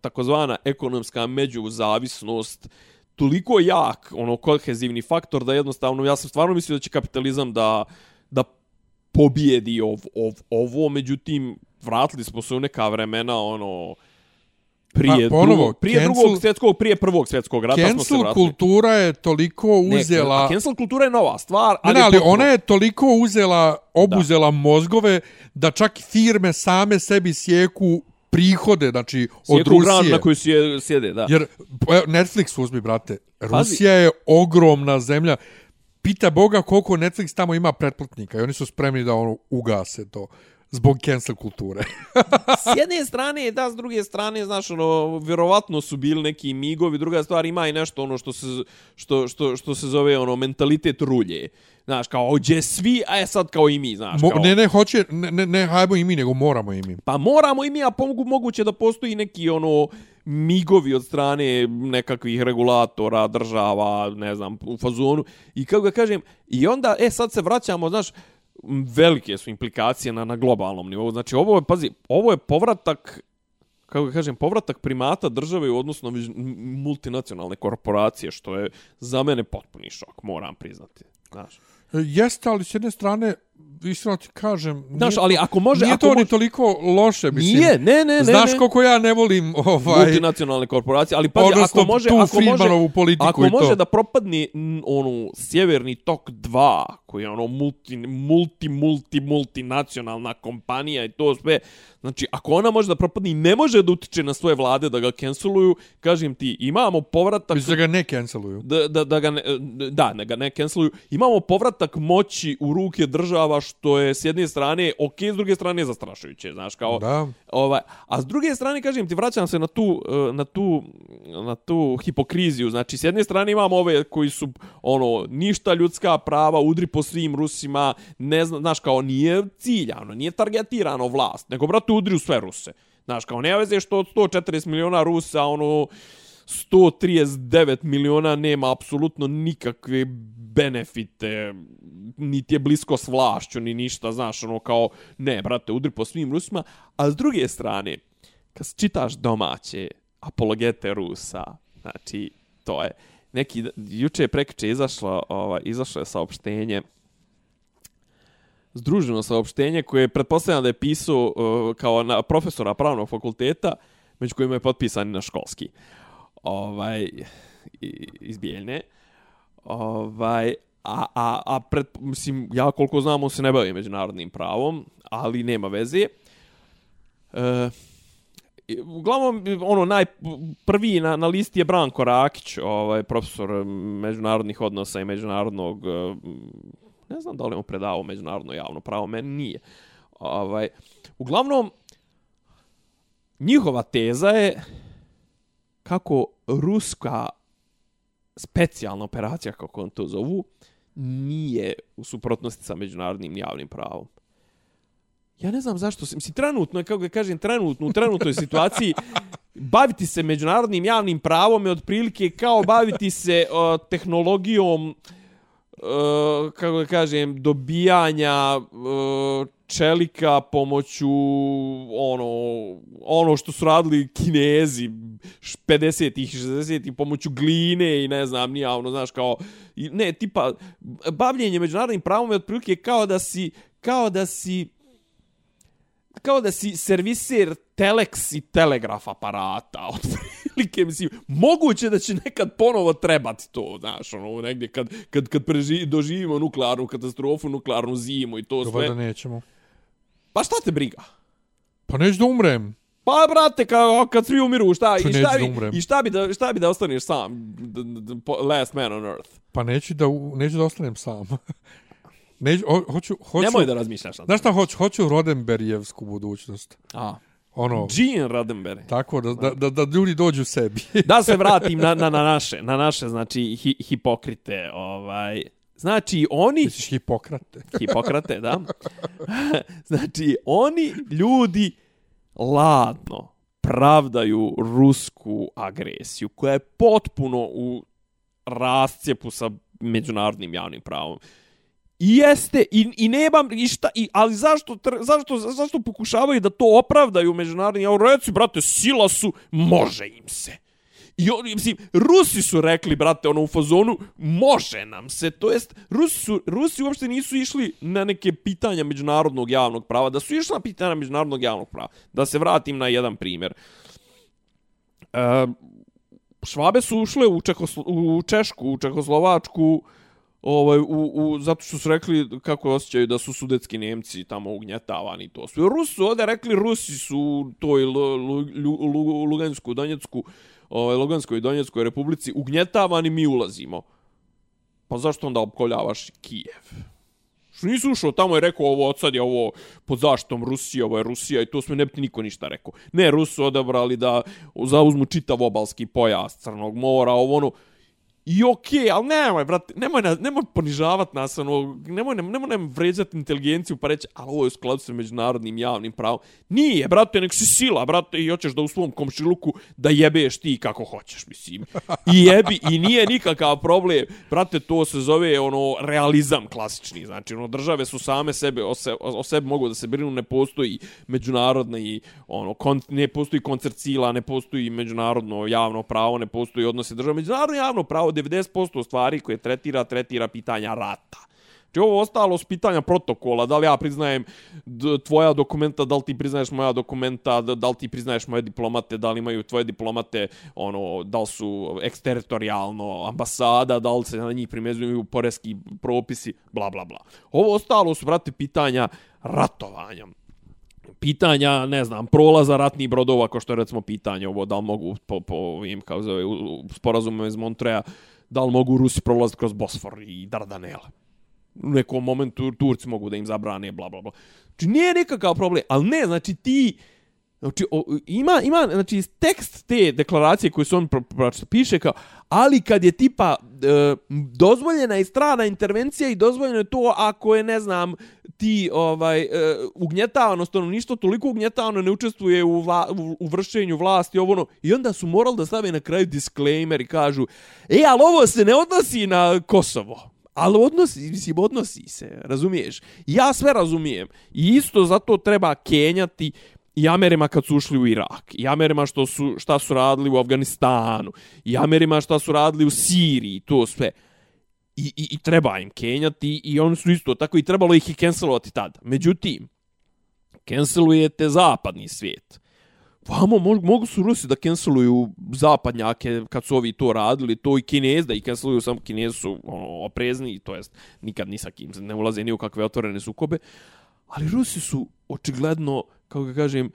takozvana ekonomska međuzavisnost toliko jak, ono, kohezivni faktor da jednostavno, ja sam stvarno mislio da će kapitalizam da, da pobijedi ov, ov, ovo, međutim, vratili smo se u neka vremena, ono, prije, Pa, ponovo, drugog, prije cancel- drugog svjetskog, prije prvog svjetskog rata smo se Cancel vratili. kultura je toliko uzela... Ne, a cancel kultura je nova stvar, ali, ne, ali potpuno- ona je toliko uzela, obuzela da. mozgove da čak firme same sebi sjeku prihode, znači od Sjeku Rusije. na koju sjede, sjede, da. Jer Netflix uzmi, brate, Rusija je ogromna zemlja. Pita Boga koliko Netflix tamo ima pretplatnika i oni su spremni da ono ugase to zbog cancel kulture. S jedne strane, da, s druge strane, znaš, ono, vjerovatno su bili neki migovi, druga stvar ima i nešto ono što se, što, što, što se zove ono mentalitet rulje. Znaš, kao, ođe svi, a je sad kao i mi, znaš, Mo, kao. ne, ne, hoće, ne, ne, ne, hajmo i mi, nego moramo i mi. Pa moramo i mi, a pomogu, moguće da postoji neki ono migovi od strane nekakvih regulatora, država, ne znam, u fazonu. I kako ga kažem, i onda, e, sad se vraćamo, znaš, m, velike su implikacije na, na globalnom nivou. Znači, ovo je, pazi, ovo je povratak kako ga kažem, povratak primata države u odnosu na multinacionalne korporacije, što je za mene potpuni šok, moram priznati. Znaš, e, Jeste, ali s jedne strane, iskreno ti kažem, Znaš ali ako može... nije ako to ni može, toliko loše, mislim. Nije, ne, ne, ne. Znaš ne. koliko ja ne volim ovaj, multinacionalne korporacije, ali pazi, odnosno ako može, tu ako može, Friedmanovu politiku ako i to. može da propadne n, onu sjeverni tok 2, koji je ono multi, multi, multi, multinacionalna kompanija i to sve, znači ako ona može da propadne i ne može da utiče na svoje vlade da ga canceluju, kažem ti, imamo povratak Mislim da ga ne canceluju. da, da, da ga ne, da, da ga ne canceluju. Imamo povratak moći u ruke država što je s jedne strane ok, s druge strane zastrašujuće, znaš, kao Da. Ovaj, a s druge strane, kažem ti, vraćam se na tu, eh, na tu, na tu hipokriziju. Znači, s jedne strane imamo ove koji su, ono, ništa ljudska prava, udri po svim Rusima, ne zna, znaš, kao nije ciljano, nije targetirano vlast, nego, brate, udri u sve Ruse. Znaš, kao ne veze što od 140 miliona Rusa, ono, 139 miliona nema apsolutno nikakve benefite, niti je blisko s vlašću, ni ništa, znaš, ono kao, ne, brate, udri po svim Rusima, a s druge strane, kad čitaš domaće apologete Rusa, znači, to je, neki, juče je prekriče izašlo, ovaj, izašlo je saopštenje, združeno saopštenje koje je pretpostavljeno da je pisao uh, kao na profesora pravnog fakulteta, među kojima je potpisan na školski. Ovaj, iz Bijeljne. Ovaj, a, a, a pred, mislim, ja koliko znam, on se ne bavi međunarodnim pravom, ali nema veze. E, uglavnom, ono, naj, prvi na, na listi je Branko Rakić, ovaj, profesor međunarodnih odnosa i međunarodnog, e, ne znam da li on predavao međunarodno javno pravo, meni nije. Ovaj, uglavnom, njihova teza je kako ruska specijalna operacija, kako on to zovu, nije u suprotnosti sa međunarodnim javnim pravom. Ja ne znam zašto se, mislim, trenutno, kako ga kažem, trenutno, u trenutnoj situaciji, baviti se međunarodnim javnim pravom je otprilike kao baviti se uh, tehnologijom, uh, Eh, kako da kažem, dobijanja uh, čelika pomoću ono ono što su radili Kinezi 50-ih 60-ih pomoću gline i ne znam ni ono znaš kao ne tipa bavljenje međunarodnim pravom je otprilike kao da si kao da si kao da si serviser telex i telegraf aparata otprilike mislim moguće da će nekad ponovo trebati to znaš ono negdje kad kad kad preži, doživimo nuklearnu katastrofu nuklearnu zimu i to sve da nećemo Pa šta te briga? Pa neću da umrem. Pa brate, ka, kad svi umiru, šta, i šta, bi, i šta bi da, šta bi da ostaneš sam? The, the, last man on earth. Pa neću da, neću da ostanem sam. Neću, ho, hoću, hoću... Nemoj da razmišljaš na Znaš šta hoću? Hoću Rodenberrijevsku budućnost. A. Ono, Gene Roddenberry. Tako, da, da, da, da ljudi dođu sebi. da se vratim na, na, na naše, na naše, znači, hi, hipokrite, ovaj, Znači, oni... Misliš Hipokrate. Hipokrate, da. znači, oni ljudi ladno pravdaju rusku agresiju, koja je potpuno u rascijepu sa međunarodnim javnim pravom. I jeste, i, i nemam, i šta, i, ali zašto, zašto, zašto pokušavaju da to opravdaju međunarodni, ja reci, brate, sila su, može im se. I oni, mislim, Rusi su rekli, brate, ono u fazonu, može nam se. To jest, Rusi, su, Rusi uopšte nisu išli na neke pitanja međunarodnog javnog prava. Da su išli na pitanja međunarodnog javnog prava. Da se vratim na jedan primjer. E, švabe su ušle u, Čekoslo, u Češku, u Čekoslovačku, ovaj, u, u, zato što su rekli kako osjećaju da su sudetski Nemci tamo ugnjetavani to su. Rusi su ovdje rekli, Rusi su toj Lugansku, Donjecku, ovaj, Luganskoj i Donjeckoj republici ugnjetavani, mi ulazimo. Pa zašto onda opkoljavaš Kijev? Što nisu ušao tamo i rekao ovo od sad je ovo pod zaštom Rusije, ovo je Rusija i to smo ne bi niko ništa rekao. Ne, Rusu odabrali da zauzmu čitav obalski pojas Crnog mora, ovo ono, I okej, okay, ali nemoj, brate, nemoj, na, nemoj ponižavat nas, ono, nemoj, nemoj, nemoj nam vređati inteligenciju pa reći, ali ovo je u skladu sa međunarodnim javnim pravom. Nije, brate, nek si sila, brate, i hoćeš da u svom komšiluku da jebeš ti kako hoćeš, mislim. I jebi, i nije nikakav problem, brate, to se zove, ono, realizam klasični, znači, ono, države su same sebe, o, se, o sebi mogu da se brinu, ne postoji međunarodna i, ono, kon, ne postoji koncert sila, ne postoji međunarodno javno pravo, ne postoji odnose država. međunarodno javno pravo 90% stvari koje tretira, tretira pitanja rata. Znači ovo ostalo s pitanja protokola, da li ja priznajem tvoja dokumenta, da li ti priznaješ moja dokumenta, da li ti priznaješ moje diplomate, da li imaju tvoje diplomate, ono, da li su eksteritorijalno ambasada, da li se na njih primezuju poreski propisi, bla, bla, bla. Ovo ostalo su, brate, pitanja ratovanja pitanja, ne znam, prolaza ratnih brodova, kao što je recimo pitanje ovo, da li mogu po, po ovim, kao zove, sporazumom iz Montreja, da li mogu Rusi prolaziti kroz Bosfor i Dardanela. U nekom momentu Turci mogu da im zabrane, bla, bla, bla. Znači, nije nikakav problem, ali ne, znači ti, znači, o, ima, ima, znači, tekst te deklaracije koje su on pročito, piše kao, ali kad je tipa e, dozvoljena i strana intervencija i dozvoljeno je to ako je, ne znam, ti ovaj e, ugnjetavano stanovništvo toliko ugnjetavano ne učestvuje u, vla, u, u vršenju vlasti ovo ono i onda su morali da stave na kraju disclaimer i kažu e ali ovo se ne odnosi na Kosovo Ali odnosi, mislim, odnosi se, razumiješ? Ja sve razumijem. I isto zato treba kenjati i Amerima kad su ušli u Irak, i Amerima što su, šta su radili u Afganistanu, i Amerima šta su radili u Siriji, to sve. I, i, i treba im kenjati i oni su isto tako i trebalo ih i cancelovati tada. Međutim, cancelujete zapadni svijet. Vamo, mogu, mogu su Rusi da canceluju zapadnjake kad su ovi to radili, to i Kinez da i canceluju, samo Kinezi su ono, oprezni, to jest nikad ni sa kim ne ulaze ni u kakve otvorene sukobe. Ali Rusi su očigledno, kako ga kažem,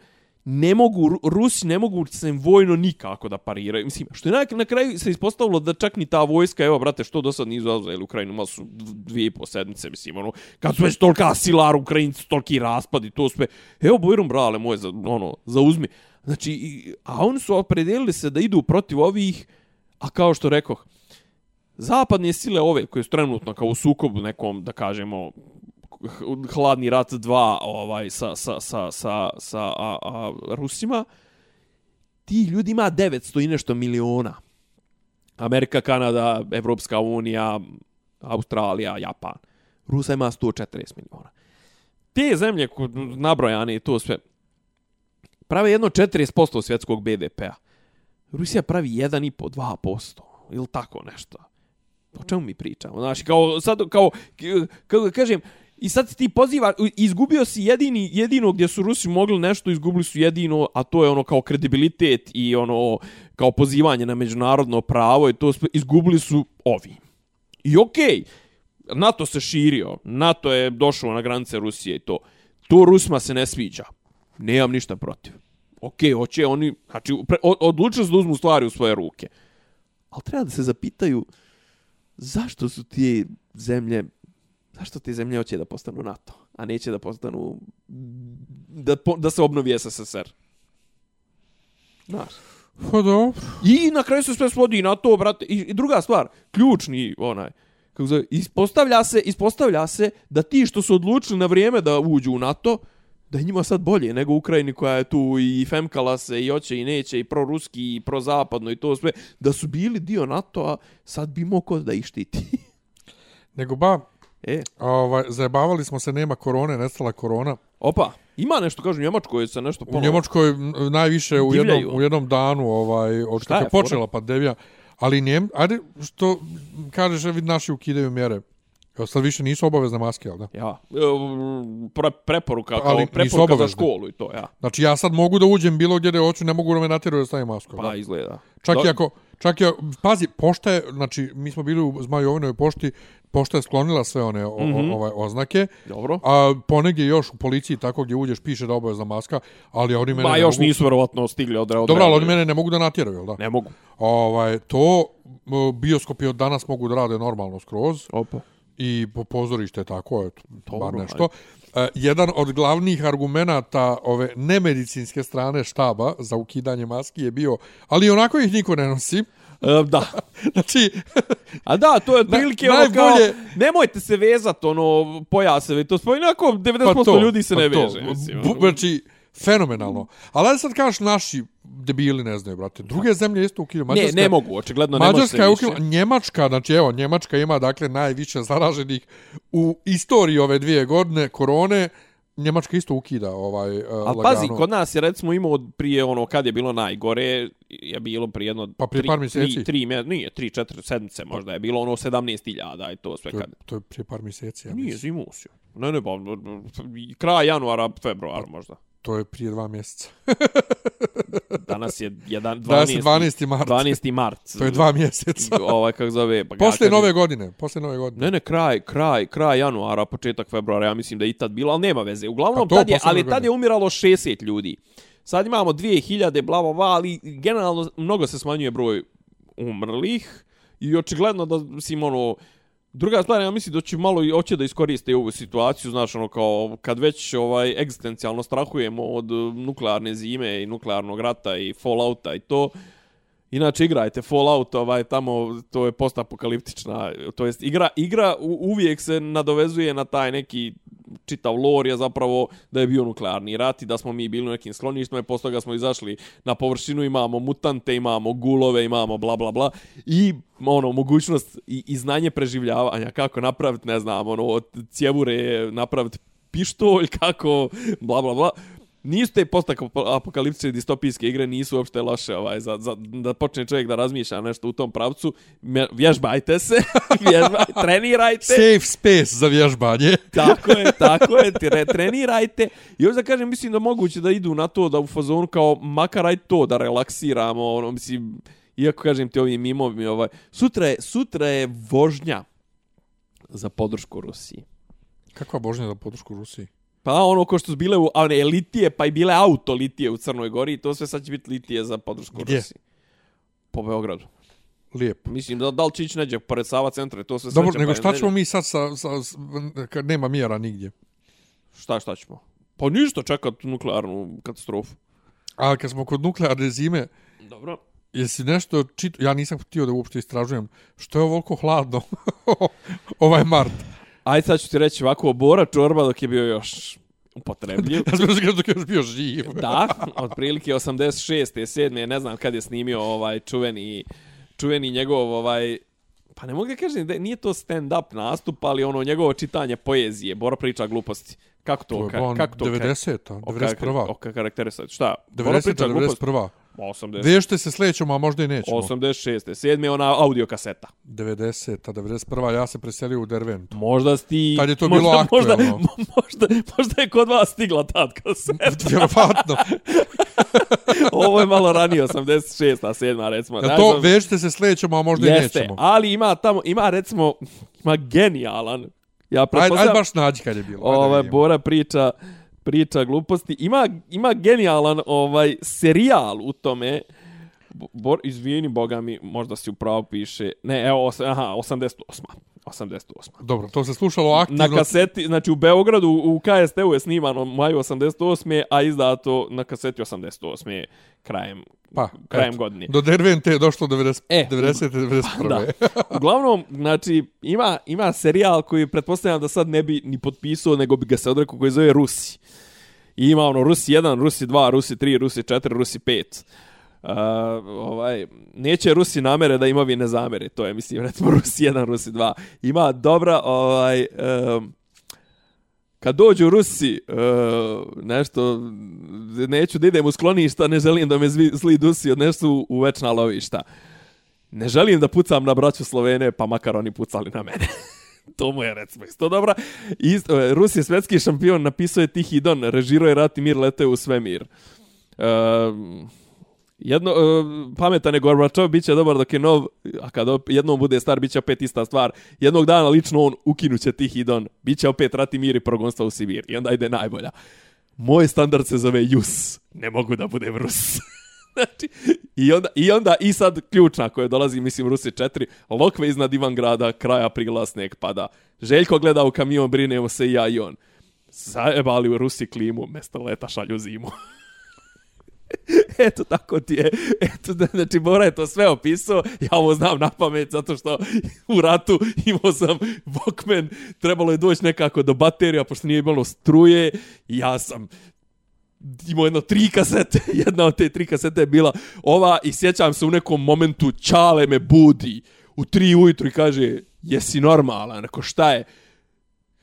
ne mogu, Rusi ne mogu se vojno nikako da pariraju. Mislim, što je na, na kraju se ispostavilo da čak ni ta vojska, evo, brate, što do sad nisu zauzeli Ukrajinu, malo su dvije i po sedmice, mislim, ono, kad su već tolika silar Ukrajinci, toliki i to sve, evo, Bojrum, brale moje, za, ono, zauzmi. Znači, a oni su opredelili se da idu protiv ovih, a kao što rekoh, zapadne sile ove koje su trenutno kao u sukobu nekom, da kažemo, hladni rat 2 ovaj sa sa sa sa sa a, a, Rusima ti ljudi ima 900 i nešto miliona Amerika, Kanada, Evropska unija, Australija, Japan. Rusa ima 140 miliona. Te zemlje nabrojane i to sve prave jedno 40% svjetskog BDP-a. Rusija pravi 1,5-2%. Ili tako nešto. O čemu mi pričamo? Znači, kao, sad, kao, kao, kažem, I sad ti poziva, izgubio si jedini, jedino gdje su Rusi mogli nešto, izgubili su jedino, a to je ono kao kredibilitet i ono kao pozivanje na međunarodno pravo i to izgubili su ovi. I okej, okay, NATO se širio, NATO je došao na granice Rusije i to. To Rusima se ne sviđa. Nemam ništa protiv. Okej, okay, hoće oni, znači, odlučili su da uzmu stvari u svoje ruke. Ali treba da se zapitaju zašto su ti zemlje zašto te zemlje hoće da postanu NATO, a neće da postanu, da, da se obnovi SSSR? Znaš. Pa dobro. I na kraju se sve svodi na to, brate. I, I druga stvar, ključni onaj, kako zove, ispostavlja se, ispostavlja se da ti što su odlučili na vrijeme da uđu u NATO, da je njima sad bolje nego Ukrajini koja je tu i femkala se i oće i neće i proruski i prozapadno i to sve, da su bili dio NATO-a, sad bi mogo da ih štiti. nego ba, E. Ovaj, zajebavali smo se, nema korone, nestala korona. Opa, ima nešto, kažu, Njemačkoj se nešto ponovo... U Njemačkoj najviše u jednom, u jednom danu, ovaj, od kako je počela pandemija. Ali nijem, ajde, što kažeš, vid naši ukidaju mjere. Evo sad više nisu obavezne maske, al da? Ja, pre, preporuka, kao Ali preporuka za školu i to, ja. Znači ja sad mogu da uđem bilo gdje da hoću, ne mogu da me natjeraju da stavim masku. Pa da? izgleda. Čak Do... i ako, čak i pazi, pošta je, znači mi smo bili u Zmajovinoj pošti, pošta je sklonila sve one o, mm -hmm. ovaj oznake. Dobro. A ponegdje još u policiji tako gdje uđeš piše da obavezna maska, ali oni mene Ma još mogu... nisu verovatno stigli od Dobro, ali oni mene ne mogu da natjeraju, da? Ne mogu. Ovaj to bioskopi od danas mogu da rade normalno skroz. Opa. I po pozorište tako, eto, to bar nešto. Uh, jedan od glavnih argumenata ove nemedicinske strane štaba za ukidanje maski je bio, ali onako ih niko ne nosi. E, da. znači... A da, to je otprilike ono kao... Nemojte se vezat, ono, pojaseve. To smo inako 90% pa to, ljudi se pa ne to. veže. Mislim, Bu, ono. znači, fenomenalno. Ali sad kažeš naši debili ne znaju, brate. Druge zemlje isto ukinu. Mađarska, ne, ne mogu, očigledno ne može se je ukinu, Njemačka, znači evo, Njemačka ima dakle najviše zaraženih u istoriji ove dvije godine korone. Njemačka isto ukida ovaj uh, Ali pazi, kod nas je recimo imao prije ono kad je bilo najgore, je bilo prije jedno pa prije tri, par mjeseci. Tri, tri, nije, tri, četiri sedmice možda je bilo ono 17.000 i to sve to, kad. To je prije par mjeseci. Ja nije zimusio. Ne, ne, pa, kraj januara, februar pa, možda. To je prije dva mjeseca. Danas je jedan, 12. 12. mart. 12. mart. To je dva mjeseca. ovaj, kako zove... Pa, posle nove godine. Posle nove godine. Ne, ne, kraj, kraj, kraj januara, početak februara, ja mislim da je i tad bilo, ali nema veze. Uglavnom, pa to, tad je, ali tad je umiralo 60 ljudi. Sad imamo 2000, bla, bla, bla, ali generalno mnogo se smanjuje broj umrlih i očigledno da, mislim, ono, Druga stvar, ja mislim da će malo i hoće da iskoriste ovu situaciju, znaš, ono kao kad već ovaj egzistencijalno strahujemo od e, nuklearne zime i nuklearnog rata i Fallouta i to. Inače igrajte Fallout, ovaj tamo to je postapokaliptična, to jest igra igra uvijek se nadovezuje na taj neki čitav lor je zapravo da je bio nuklearni rat i da smo mi bili u nekim skloništima i posle toga smo izašli na površinu, imamo mutante, imamo gulove, imamo bla bla bla i ono mogućnost i, i znanje preživljavanja kako napraviti, ne znam, ono od cjevure napraviti pištolj, kako bla bla bla nisu te postapokaliptične distopijske igre nisu uopšte loše ovaj za, za da počne čovjek da razmišlja nešto u tom pravcu. Vježbajte se vježbajte trenirajte. Safe space za vježbanje. Tako je tako je tre, trenirajte. I još da kažem mislim da moguće da idu na to da u fazonu kao makar aj to da relaksiramo ono mislim iako kažem ti ovim mimovi ovaj. Sutra je sutra je vožnja za podršku Rusiji. Kakva vožnja za podršku Rusiji Pa ono ko što su bile u one litije, pa i bile auto litije u Crnoj Gori, to sve sad će biti litije za podršku Gdje? Rusiji. Po Beogradu. Lijepo. Mislim, da, da li će ići neđe pored Sava centra, to sve Dobro, nego pa šta ćemo mi sad sa, sa, sa, kad nema mjera nigdje? Šta, šta ćemo? Pa ništa, čekat nuklearnu katastrofu. A kad smo kod nuklearne zime, Dobro. jesi nešto čito... Ja nisam htio da uopšte istražujem. Što je ovoliko hladno? ovaj mart. Ajde sad ću ti reći ovako, Bora Čorba dok je bio još upotrebljiv. Ja sam još dok je još bio živ. da, otprilike 86. 7. ne znam kad je snimio ovaj čuveni, čuveni njegov ovaj Pa ne mogu da kažem, da nije to stand-up nastup, ali ono njegovo čitanje poezije, Bora priča gluposti. Kako to? To je ka- kako to? ka- 90-a, o ka- 91-a. O ka- karakterisati. Šta? Bora 90-a, priča gluposti? 91-a. 80. Vežite se sledećom, a možda i nećemo. 86. 7. je ona audio kaseta. 90-a, 91-a, ja se preselio u Derventu. Možda sti... Tad je to možda, bilo možda, aktuelno. mo- možda, možda je kod vas stigla tad kaseta. Vjerovatno. Ovo je malo ranije, 86. a 7. recimo. Ne to znam- vežite se sledećom, a možda i Jeste, nećemo? ali ima tamo, ima recimo, ima genijalan. Ja Ajde, ajde pretpostavljam, baš nađi kad je bilo. Ovaj, vidimo. Bora priča, priča gluposti. Ima, ima genijalan ovaj serijal u tome. Bo- Bor, izvini, boga mi, možda si upravo piše. Ne, evo, os, aha, 88. 88. Dobro, to se slušalo aktivno. Na kaseti, znači u Beogradu, u KST-u je snimano maju 88. a izdato na kaseti 88. krajem, Pa, krajem eto. godine. Do Dervente je došlo 90, E, 90 91. Da. Uglavnom, znači, ima, ima serijal koji pretpostavljam da sad ne bi ni potpisao, nego bi ga se odrekao koji zove Rusi. I ima ono Rusi 1, Rusi 2, Rusi 3, Rusi 4, Rusi 5. Uh, ovaj, neće Rusi namere da imovi ne zamere, to je, mislim, recimo Rusi 1, Rusi 2. Ima dobra, ovaj, um, kad dođu Rusi, uh, nešto, neću da idem u skloništa, ne želim da me zvi, zli dusi odnesu u večna lovišta. Ne želim da pucam na braću Slovene, pa makar oni pucali na mene. to mu je recimo isto dobra. Isto, e, Rus je svetski šampion, napisao je Tihi Don, režirao je Rat i mir, leteo u svemir. Um, jedno, uh, pametan je Gorbačov, bit će dobar dok je nov, a kad jednom bude star, bit će opet ista stvar. Jednog dana lično on ukinuće Tihi Don, bit će opet Rat i mir i progonstva u Sibir. I onda ide najbolja. Moj standard se zove Jus. Ne mogu da budem Rus. znači, i onda, i onda, i sad ključna koja dolazi, mislim, Rusi 4, lokve iznad Ivangrada, kraj aprila sneg pada. Željko gleda u kamion, brinemo se i ja i on. Zajebali u Rusi klimu, mesto leta šalju zimu. Eto, tako ti je. Eto, znači, Bora je to sve opisao. Ja ovo znam na pamet, zato što u ratu imao sam Walkman. Trebalo je doći nekako do baterija, pošto nije imalo struje. Ja sam imao jedno tri kasete. Jedna od te tri kasete je bila ova i sjećam se u nekom momentu Čale me budi u tri ujutru i kaže jesi normalan? Rekao šta je?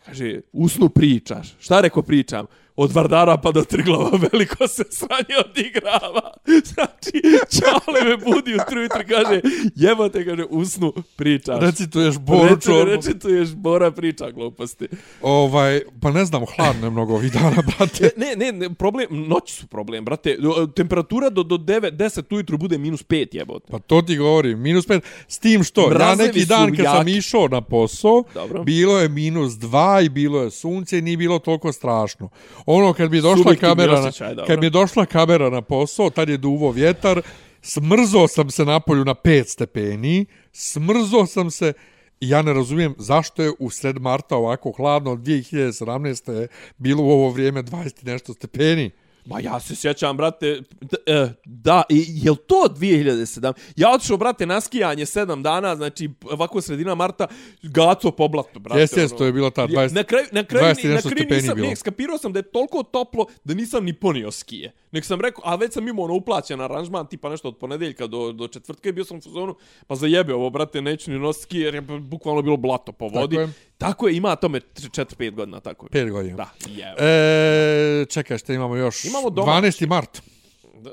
Kaže, usnu pričaš. Šta reko pričam? Od Vardara pa do Triglava veliko se sranje odigrava. Znači, Čale me budi u tri i kaže, jebote, kaže, usnu pričaš. Recituješ Boru Reci, Čorbu. recituješ Bora priča gluposti. Ovaj, pa ne znam, hladno je mnogo ovih dana, brate. Ne, ne, ne, problem, noć su problem, brate. Temperatura do, do 9, 10 ujutru bude minus 5, jebote. Pa to ti govorim, minus 5. S tim što, ja Mrazevi neki su dan kad sam jaki. išao na posao, Dobro. bilo je minus 2 i bilo je sunce i nije bilo toliko strašno. Ono kad bi došla Subjektivni kamera, na, osjećaj, dobro. kad mi došla kamera na posao, tad je duvo vjetar, smrzo sam se napolju na 5 stepeni, smrzo sam se I ja ne razumijem zašto je u sred marta ovako hladno, od 2017. je bilo u ovo vrijeme 20 i nešto stepeni. Ma ja se sjećam, brate, e, da, i, jel to 2007? Ja otišao, brate, na skijanje 7 dana, znači, ovako sredina marta, gaco po blatu, brate. Jes, jes, ono. to je bilo ta Ja, 20... na kraju, na kraju, 20 i na nešto kraju nisam, bilo. ne, skapirao sam da je toliko toplo da nisam ni ponio skije. Nek sam rekao, a već sam imao ono uplaćen aranžman, tipa nešto od ponedeljka do, do četvrtka i bio sam u fazonu, pa zajebe ovo, brate, neću ni nositi skije jer je bukvalno bilo blato po vodi. Tako je. Ima tome 4-5 godina, tako je. 5 godina. Da, je. E, čekaj, šta imamo još? Imamo domaći. 12. mart.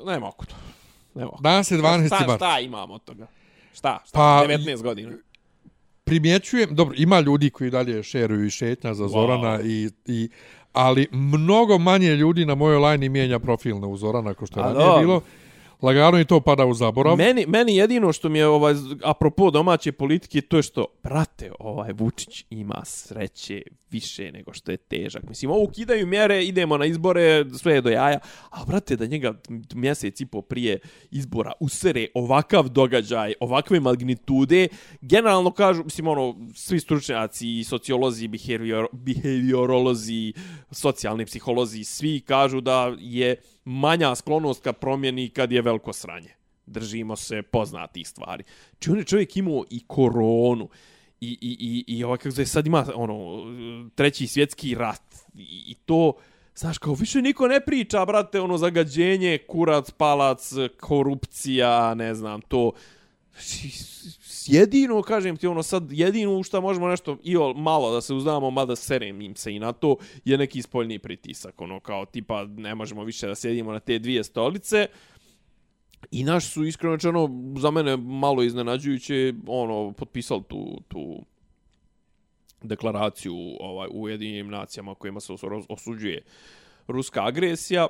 Nema oko to. Nema oko. Danas je 12. Šta, mart. šta imamo od toga? Šta? šta? Pa, 19 godina. primjećujem, dobro, ima ljudi koji dalje šeruju i šetnja za Zorana i, i ali mnogo manje ljudi na mojoj lajni mijenja profil na Zorana ako što je A, ranije dobro. Lagano i to pada u zaborav. Meni, meni jedino što mi je ovaj apropo domaće politike to je što brate ovaj Vučić ima sreće više nego što je težak. Mislim ovo ukidaju mjere, idemo na izbore, sve je do jaja, a brate da njega mjesec i po prije izbora usere ovakav događaj, ovakve magnitude, generalno kažu, mislim ono svi stručnjaci, i sociolozi, behavior, behaviorolozi, socijalni psiholozi, svi kažu da je manja sklonost ka promjeni kad je veliko sranje. Držimo se poznatih stvari. Či on je čovjek imao i koronu, i, i, i, i ovaj, kako se sad ima, ono, treći svjetski rat, i, i to, znaš, kao više niko ne priča, brate, ono, zagađenje, kurac, palac, korupcija, ne znam, to, znači, jedino, kažem ti, ono sad, jedino u šta možemo nešto i malo da se uzdamo, mada serem im se i na to, je neki spoljni pritisak, ono, kao, tipa, ne možemo više da sjedimo na te dvije stolice, I naš su iskreno rečeno za mene malo iznenađujuće ono potpisali tu tu deklaraciju ovaj u Ujedinjenim nacijama kojima se osuđuje ruska agresija.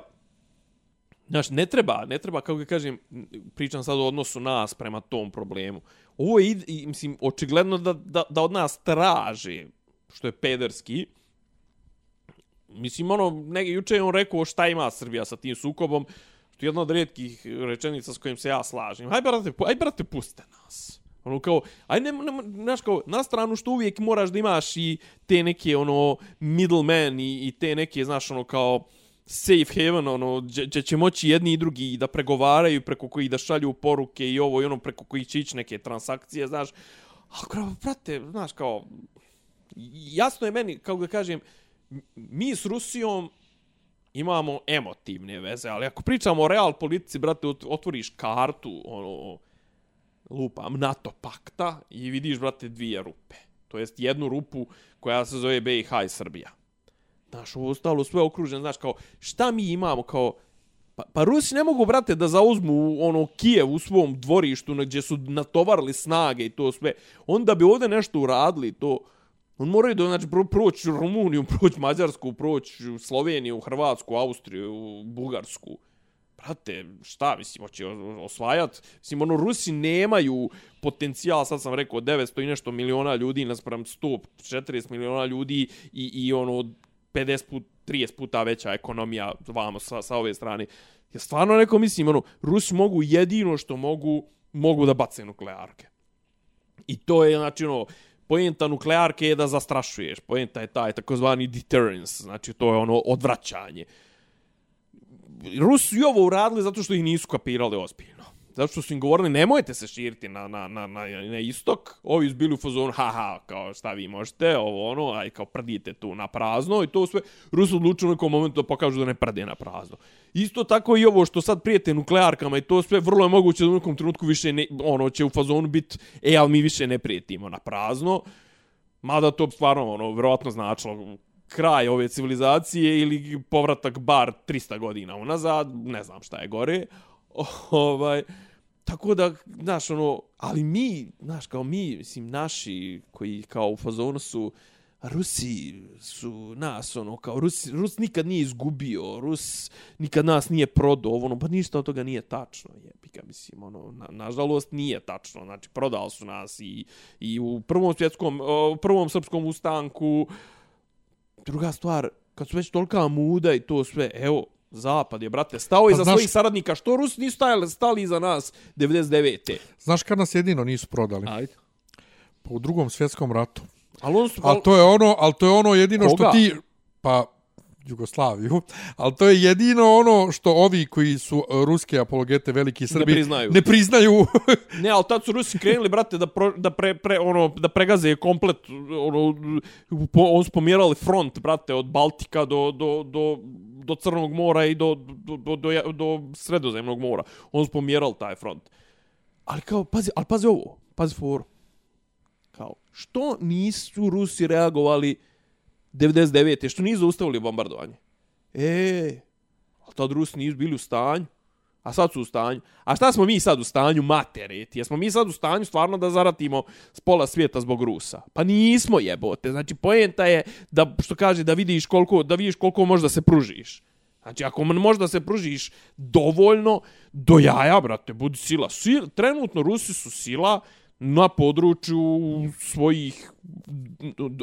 Znaš, ne treba, ne treba, kako ga kažem, pričam sad o odnosu nas prema tom problemu. Ovo je, i, mislim, očigledno da, da, da od nas traže, što je pederski, Mislim, ono, nege, juče je on rekao šta ima Srbija sa tim sukobom, što je jedna od rijetkih rečenica s kojim se ja slažem. Aj, brate, aj, brate, puste nas. Ono kao, aj ne, ne, znaš kao, na stranu što uvijek moraš da imaš i te neke, ono, middleman i, i te neke, znaš, ono, kao, safe haven, ono, gdje će moći jedni i drugi da pregovaraju, preko koji da šalju poruke i ovo i ono, preko koji će ići neke transakcije, znaš. Ali, kao, brate, znaš, kao, jasno je meni, kako da kažem, mi s Rusijom imamo emotivne veze, ali ako pričamo o real politici, brate, otvoriš kartu, ono, lupam, NATO pakta i vidiš, brate, dvije rupe. To jest jednu rupu koja se zove BiH i Srbija. Znaš, ovo ostalo sve okruženo, znaš, kao, šta mi imamo, kao, Pa, pa Rusi ne mogu, brate, da zauzmu ono Kijev u svom dvorištu na- gdje su natovarili snage i to sve. Onda bi ovdje nešto uradili to. On moraju da znači, proći Rumuniju, proći Mađarsku, proći Sloveniju, Hrvatsku, Austriju, Bugarsku. Brate, šta, mislim, hoće osvajat? Mislim, ono, Rusi nemaju potencijal, sad sam rekao, 900 i nešto miliona ljudi naspram 140 miliona ljudi i, i ono, 50 put, 30 puta veća ekonomija vamo sa, sa ove strane. Ja stvarno neko mislim, ono, Rusi mogu jedino što mogu, mogu da bace nuklearke. I to je, znači, ono, pojenta nuklearke je da zastrašuješ. Pojenta je taj takozvani deterrence, znači to je ono odvraćanje. Rusi su i ovo uradili zato što ih nisu kapirali ozbiljno. Zato što su im govorili nemojte se širiti na, na, na, na, na istok. Ovi su bili u fazonu, haha, kao šta vi možete, ovo ono, aj kao prdite tu na prazno i to sve. Rusi odlučili u nekom momentu da pokažu da ne prde na prazno. Isto tako i ovo što sad prijete nuklearkama i to sve, vrlo je moguće da u nekom trenutku više ne, ono, će u fazonu biti, e, ali mi više ne prijetimo na prazno. Mada to stvarno, ono, vjerovatno značilo kraj ove civilizacije ili povratak bar 300 godina unazad, ne znam šta je gore. ovaj, tako da, znaš, ono, ali mi, znaš, kao mi, mislim, naši koji kao u fazonu su, Rusi su nas, ono, kao Rus, Rus nikad nije izgubio, Rus nikad nas nije prodao, ono, pa ništa od toga nije tačno, jebika, mislim, ono, na, nažalost nije tačno, znači, prodali su nas i, i u prvom svjetskom, o, prvom srpskom ustanku, druga stvar, kad su već tolika muda i to sve, evo, Zapad je, brate, stao Pa iza znaš- svojih saradnika. Što Rusi nisu stajali, stali iza nas 99. Znaš kad nas jedino nisu prodali? Ajde. Pa u drugom svjetskom ratu. Ali on su... Ali to je ono, ali to je ono jedino Koga? što ti pa Jugoslaviju, ali to je jedino ono što ovi koji su e, ruske apologete veliki Srbi Ne priznaju. Ne priznaju. Ne, ali tad su Rusi krenuli, brate, da, pro, da, pre, pre, ono, da pregaze komplet, ono, po, on su pomjerali front, brate, od Baltika do, do, do, do Crnog mora i do, do, do, do, do Sredozemnog mora. On su pomjerali taj front. Ali kao, pazi, ali pazi ovo, pazi foru. Kao, što nisu Rusi reagovali 99. Što nisu zaustavili bombardovanje? E, ali tad Rusi nisu bili u stanju. A sad su u stanju. A šta smo mi sad u stanju materiti? Jesmo mi sad u stanju stvarno da zaratimo s pola svijeta zbog Rusa? Pa nismo jebote. Znači poenta je da što kaže da vidiš koliko da vidiš koliko možda se pružiš. Znači ako možda se pružiš dovoljno do jaja, brate, budi sila. Sil, trenutno Rusi su sila na području svojih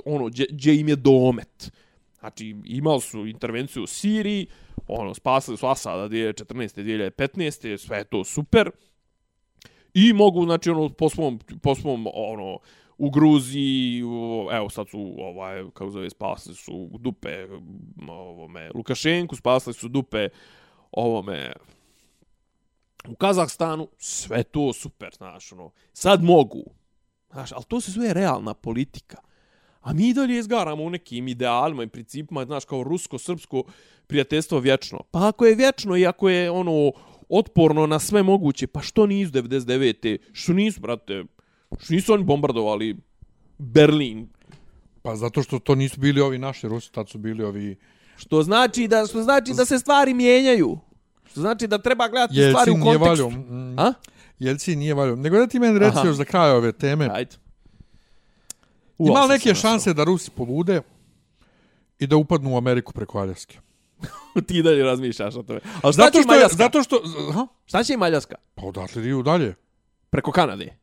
ono gdje im je domet. Znači, imali su intervenciju u Siriji, ono, spasili su Asada 2014. 2015. Sve je to super. I mogu, znači, ono, po svom, po svom ono, u Gruziji, u, evo sad su, ovaj, kako zove, spasili su dupe ovome, Lukašenku, spasili su dupe ovome, u Kazahstanu, sve to super, znaš, ono, sad mogu. Znaš, ali to se zove realna politika. A mi dalje izgaramo u nekim idealima i principima, znaš, kao rusko-srpsko prijateljstvo vječno. Pa ako je vječno i ako je ono otporno na sve moguće, pa što nisu 99. Što nisu, brate, što nisu oni bombardovali Berlin? Pa zato što to nisu bili ovi naši Rusi, tad su bili ovi... Što znači da, što znači da se stvari mijenjaju. Što znači da treba gledati Jelcin stvari u kontekstu. Nije valio, mm, A? Jelcin nije valio. Nego da ti meni reci još za kraj ove teme. Ajde. Ima neke šanse da Rusi polude i da upadnu u Ameriku preko Aljaske? Ti dalje razmišljaš o tome. Ali šta zato će što? Zato što... Ha? Šta će i Maljaska? Pa odatle idu dalje. Preko Kanade?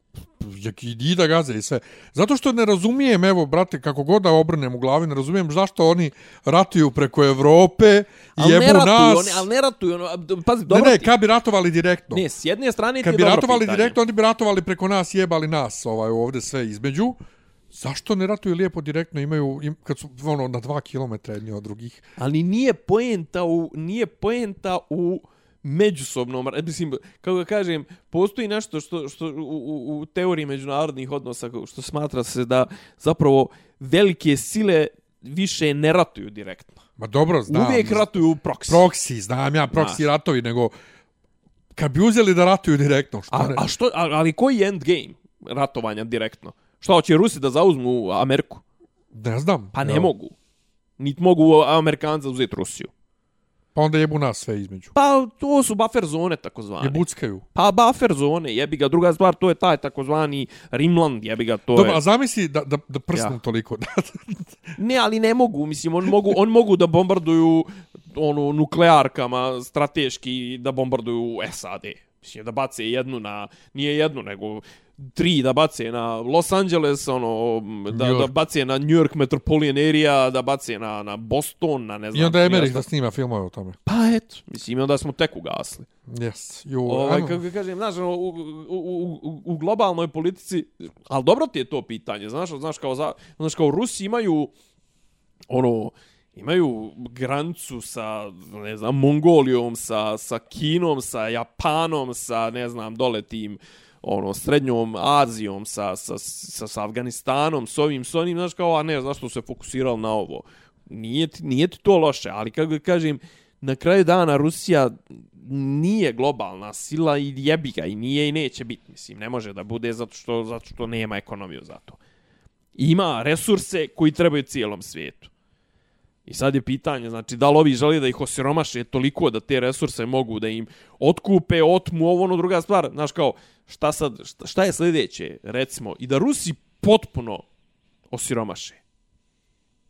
Jak idi da gaze i sve. Zato što ne razumijem, evo, brate, kako god da obrnem u glavi, ne razumijem zašto oni ratuju preko Evrope i jebu ratuju, nas. Oni, ali ne ratuju, ono, pazi, dobro Ne, ne, kad bi ratovali direktno. Ne, s jedne strane kad bi ratovali pitanje. direktno, oni bi ratovali preko nas, jebali nas, ovaj, ovde sve između. Zašto ne ratuju lijepo direktno, imaju, im, kad su ono, na dva kilometra jedni od drugih? Ali nije poenta u, nije poenta u međusobnom, mislim, kako ga kažem, postoji nešto što, što u, u, u teoriji međunarodnih odnosa, što smatra se da zapravo velike sile više ne ratuju direktno. Ma dobro, znam. Uvijek ratuju proksi. Proksi, znam ja, proksi Znaš. ratovi, nego kad bi uzeli da ratuju direktno, što a, ne? A što, ali koji je endgame ratovanja direktno? Šta hoće Rusi da zauzmu Ameriku? Ne znam. Pa ne jo. mogu. Niti mogu Amerikanci uzeti Rusiju. Pa onda jebu nas sve između. Pa to su buffer zone takozvane. Jebuckaju. Pa buffer zone, jebi ga. Druga stvar, to je taj takozvani Rimland, jebi ga, to Dobro, je... a zamisli da, da, da prsnu ja. toliko. ne, ali ne mogu, mislim, oni mogu, on mogu da bombarduju ono, nuklearkama strateški, da bombarduju SAD. Mislim, da bace jednu na, nije jednu, nego tri da bace na Los Angeles, ono, da, da bace na New York Metropolitan Area, da bace na, na Boston, na ne znam. I onda Emerich da snima filmove o tome. Pa eto, mislim, onda smo tek ugasli. Yes. Jo, ovaj, kako kažem, znaš, ono, u, u, u, u, globalnoj politici, ali dobro ti je to pitanje, znaš, znaš, kao, za, znaš, kao Rusi imaju, ono, imaju granicu sa, ne znam, Mongolijom, sa, sa Kinom, sa Japanom, sa, ne znam, dole tim, ono srednjom Azijom sa, sa, sa, sa Afganistanom s ovim s onim znaš kao a ne zašto se fokusirao na ovo? Nije ti, nije ti to loše ali kako kažem na kraju dana Rusija nije globalna sila i jebi ga i nije i neće biti mislim ne može da bude zato što zato što nema ekonomiju za to. Ima resurse koji trebaju cijelom svijetu. I sad je pitanje, znači, da li ovi želi da ih osiromaše toliko da te resurse mogu da im otkupe, otmu, ovo ono druga stvar. Znaš, kao, šta, sad, šta, šta je sljedeće, recimo, i da Rusi potpuno osiromaše.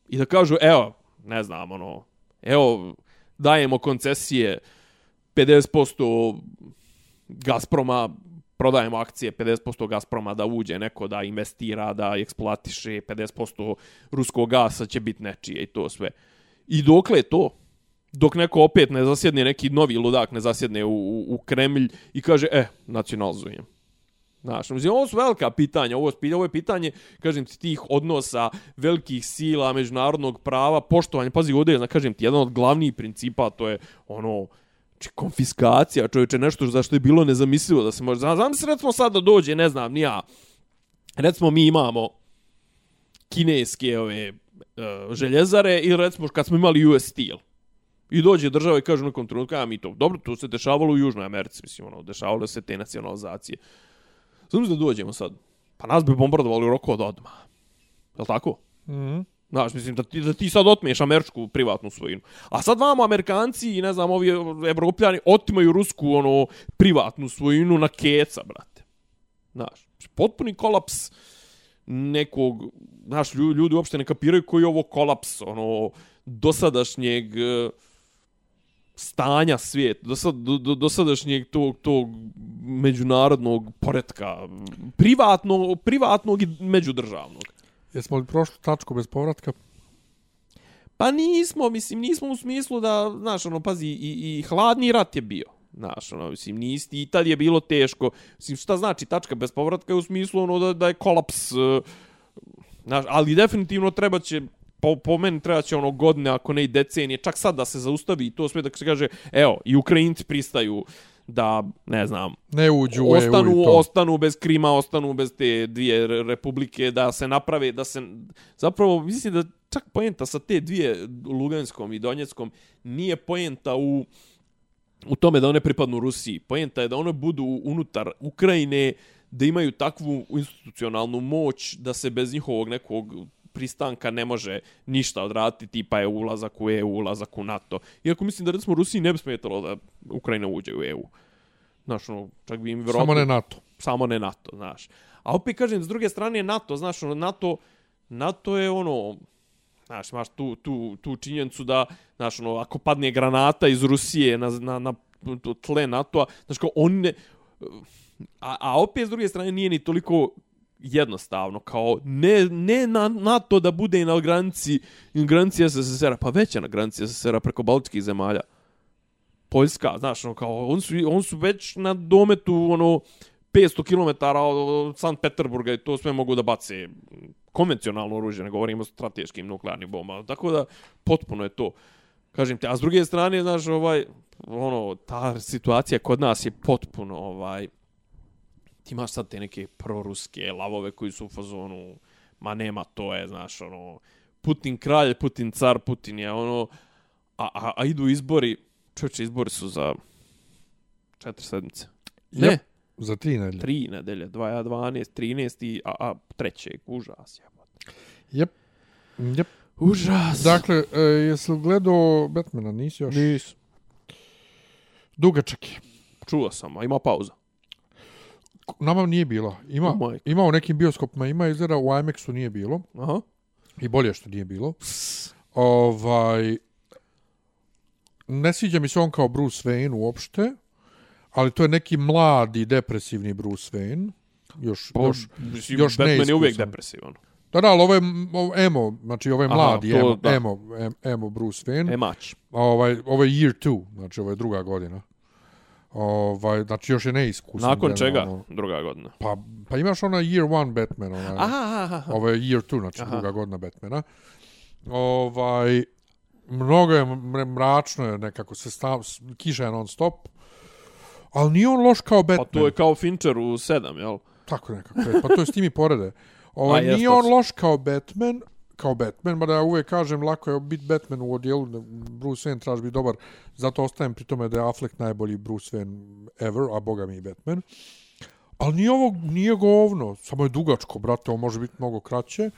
I da kažu, evo, ne znam, ono, evo, dajemo koncesije 50% Gazproma, prodajemo akcije 50% Gazproma da uđe neko da investira, da eksploatiše 50% ruskog gasa će biti nečije i to sve. I dokle je to? Dok neko opet ne zasjedne, neki novi ludak ne zasjedne u, u, u Kremlj i kaže, e, nacionalizujem. Znaš, mislim, ovo su velika pitanja, ovo, je- ovo je pitanje, kažem ti, tih odnosa velikih sila, međunarodnog prava, poštovanja, pazi, ovdje je, kažem ti, jedan od glavnijih principa, to je ono, či konfiskacija, čovječe, nešto za što je bilo nezamislivo da se može, znam, se recimo sad da dođe, ne znam, nija. recimo mi imamo kineske ove uh, željezare ili recimo kad smo imali US Steel. I dođe država i kaže u nekom trenutku, a mi to, dobro, to se dešavalo u Južnoj Americi, mislim, ono, dešavalo se te nacionalizacije. Znam da dođemo sad. Pa nas bi bombardovali u roku od odma. Je li tako? Mhm. Znaš, mislim, da ti, da ti sad otmeš američku privatnu svojinu. A sad vamo Amerikanci i, ne znam, ovi evropljani otimaju rusku, ono, privatnu svojinu na keca, brate. Znaš, potpuni kolaps nekog, znaš, ljudi uopšte ne kapiraju koji je ovo kolaps, ono, dosadašnjeg e, stanja svijeta, dosad, do, do, dosadašnjeg tog, tog međunarodnog poretka, privatno, privatnog i međudržavnog. Jesmo li prošli tačku bez povratka? Pa nismo, mislim, nismo u smislu da, znaš, ono, pazi, i, i hladni rat je bio. Znaš, ono, mislim, nisti, i tad je bilo teško. Mislim, šta znači tačka bez povratka je u smislu, ono, da, da je kolaps, uh, znaš, ali definitivno treba će, po, po meni treba će ono godine, ako ne i decenije, čak sad da se zaustavi i to sve da se kaže, evo, i Ukrajinci pristaju da, ne znam, Ne uđu u EU ostanu, i to. ostanu bez Krima, ostanu bez te dvije re- republike, da se naprave, da se... Zapravo, mislim da čak poenta sa te dvije, Luganskom i Donjeckom, nije poenta u u tome da one pripadnu Rusiji. Poenta je da one budu unutar Ukrajine, da imaju takvu institucionalnu moć da se bez njihovog nekog pristanka ne može ništa odraditi, tipa je ulazak u EU, ulazak u NATO. Iako mislim da recimo Rusiji ne bi smetalo da Ukrajina uđe u EU. Znaš, ono, čak bi im vjerojatno Samo ne NATO. samo ne NATO, znaš. A opet kažem, s druge strane NATO, znaš, ono, NATO, NATO je ono, znaš, imaš tu, tu, tu činjenicu da, znaš, ono, ako padne granata iz Rusije na, na, na tle NATO-a, znaš, kao, oni ne, a, a opet s druge strane nije ni toliko jednostavno, kao ne, ne na NATO da bude na granici, granici SSSR-a, pa već je na granici SSSR-a preko Baltičkih zemalja. Poljska, znaš, ono, kao, on su, on su već na dometu, ono, 500 km od, od Sankt Peterburga i to sve mogu da bace konvencionalno oružje, ne govorimo o strateškim nuklearnim bombama. Tako da, potpuno je to. Kažem te, a s druge strane, znaš, ovaj, ono, ta situacija kod nas je potpuno, ovaj, ti imaš sad te neke proruske lavove koji su u fazonu, ma nema, to je, znaš, ono, Putin kralj, Putin car, Putin je, ono, a, a, a idu izbori, čovječe, izbori su za četiri sedmice. Ne, Jep, Za tri nedelje. tri nedelje, 2, 12, 13 i, a, a trećeg, užas je. Jep. Jep. Užas. Dakle, e, jesi li gledao Batmana? Nisi još? Nis. Dugačak je. Čuo sam, a ima pauza. Nama nije bila. Ima, O, majko. ima u nekim bioskopima, ima izgleda u IMAX-u nije bilo. Aha. I bolje što nije bilo. Ovaj, ne sviđa mi se on kao Bruce Wayne uopšte, ali to je neki mladi, depresivni Bruce Wayne. Još, još, Mislim, još Batman je uvijek neiskusan. depresivan. Da, da, ali ovo je emo, znači ovo je Aha, mladi to, emo, da. emo, em- emo Bruce Wayne. Emać. A ovaj, ovo je year two, znači ovo je druga godina. Ovaj, znači još je neiskusan. Nakon čega? Druga godina. Pa, pa imaš ona year one Batman, onaj, Aha, aha, aha. ovo je year two, znači Aha. druga godina Batmana. Ovaj, mnogo je mračno, je nekako se stav, kiša je non stop, ali nije on loš kao Pa Batman. to je kao Fincher u sedam, jel? Tako nekako, je, pa to je s tim i porede. Ovaj, nije on loš kao Batman, kao Batman, mada ja uvijek kažem, lako je biti Batman u odjelu, Bruce Wayne traži biti dobar, zato ostajem pri tome da je Affleck najbolji Bruce Wayne ever, a boga mi i Batman. Ali nije ovo, nije govno, samo je dugačko, brate, ovo može biti mnogo kraće.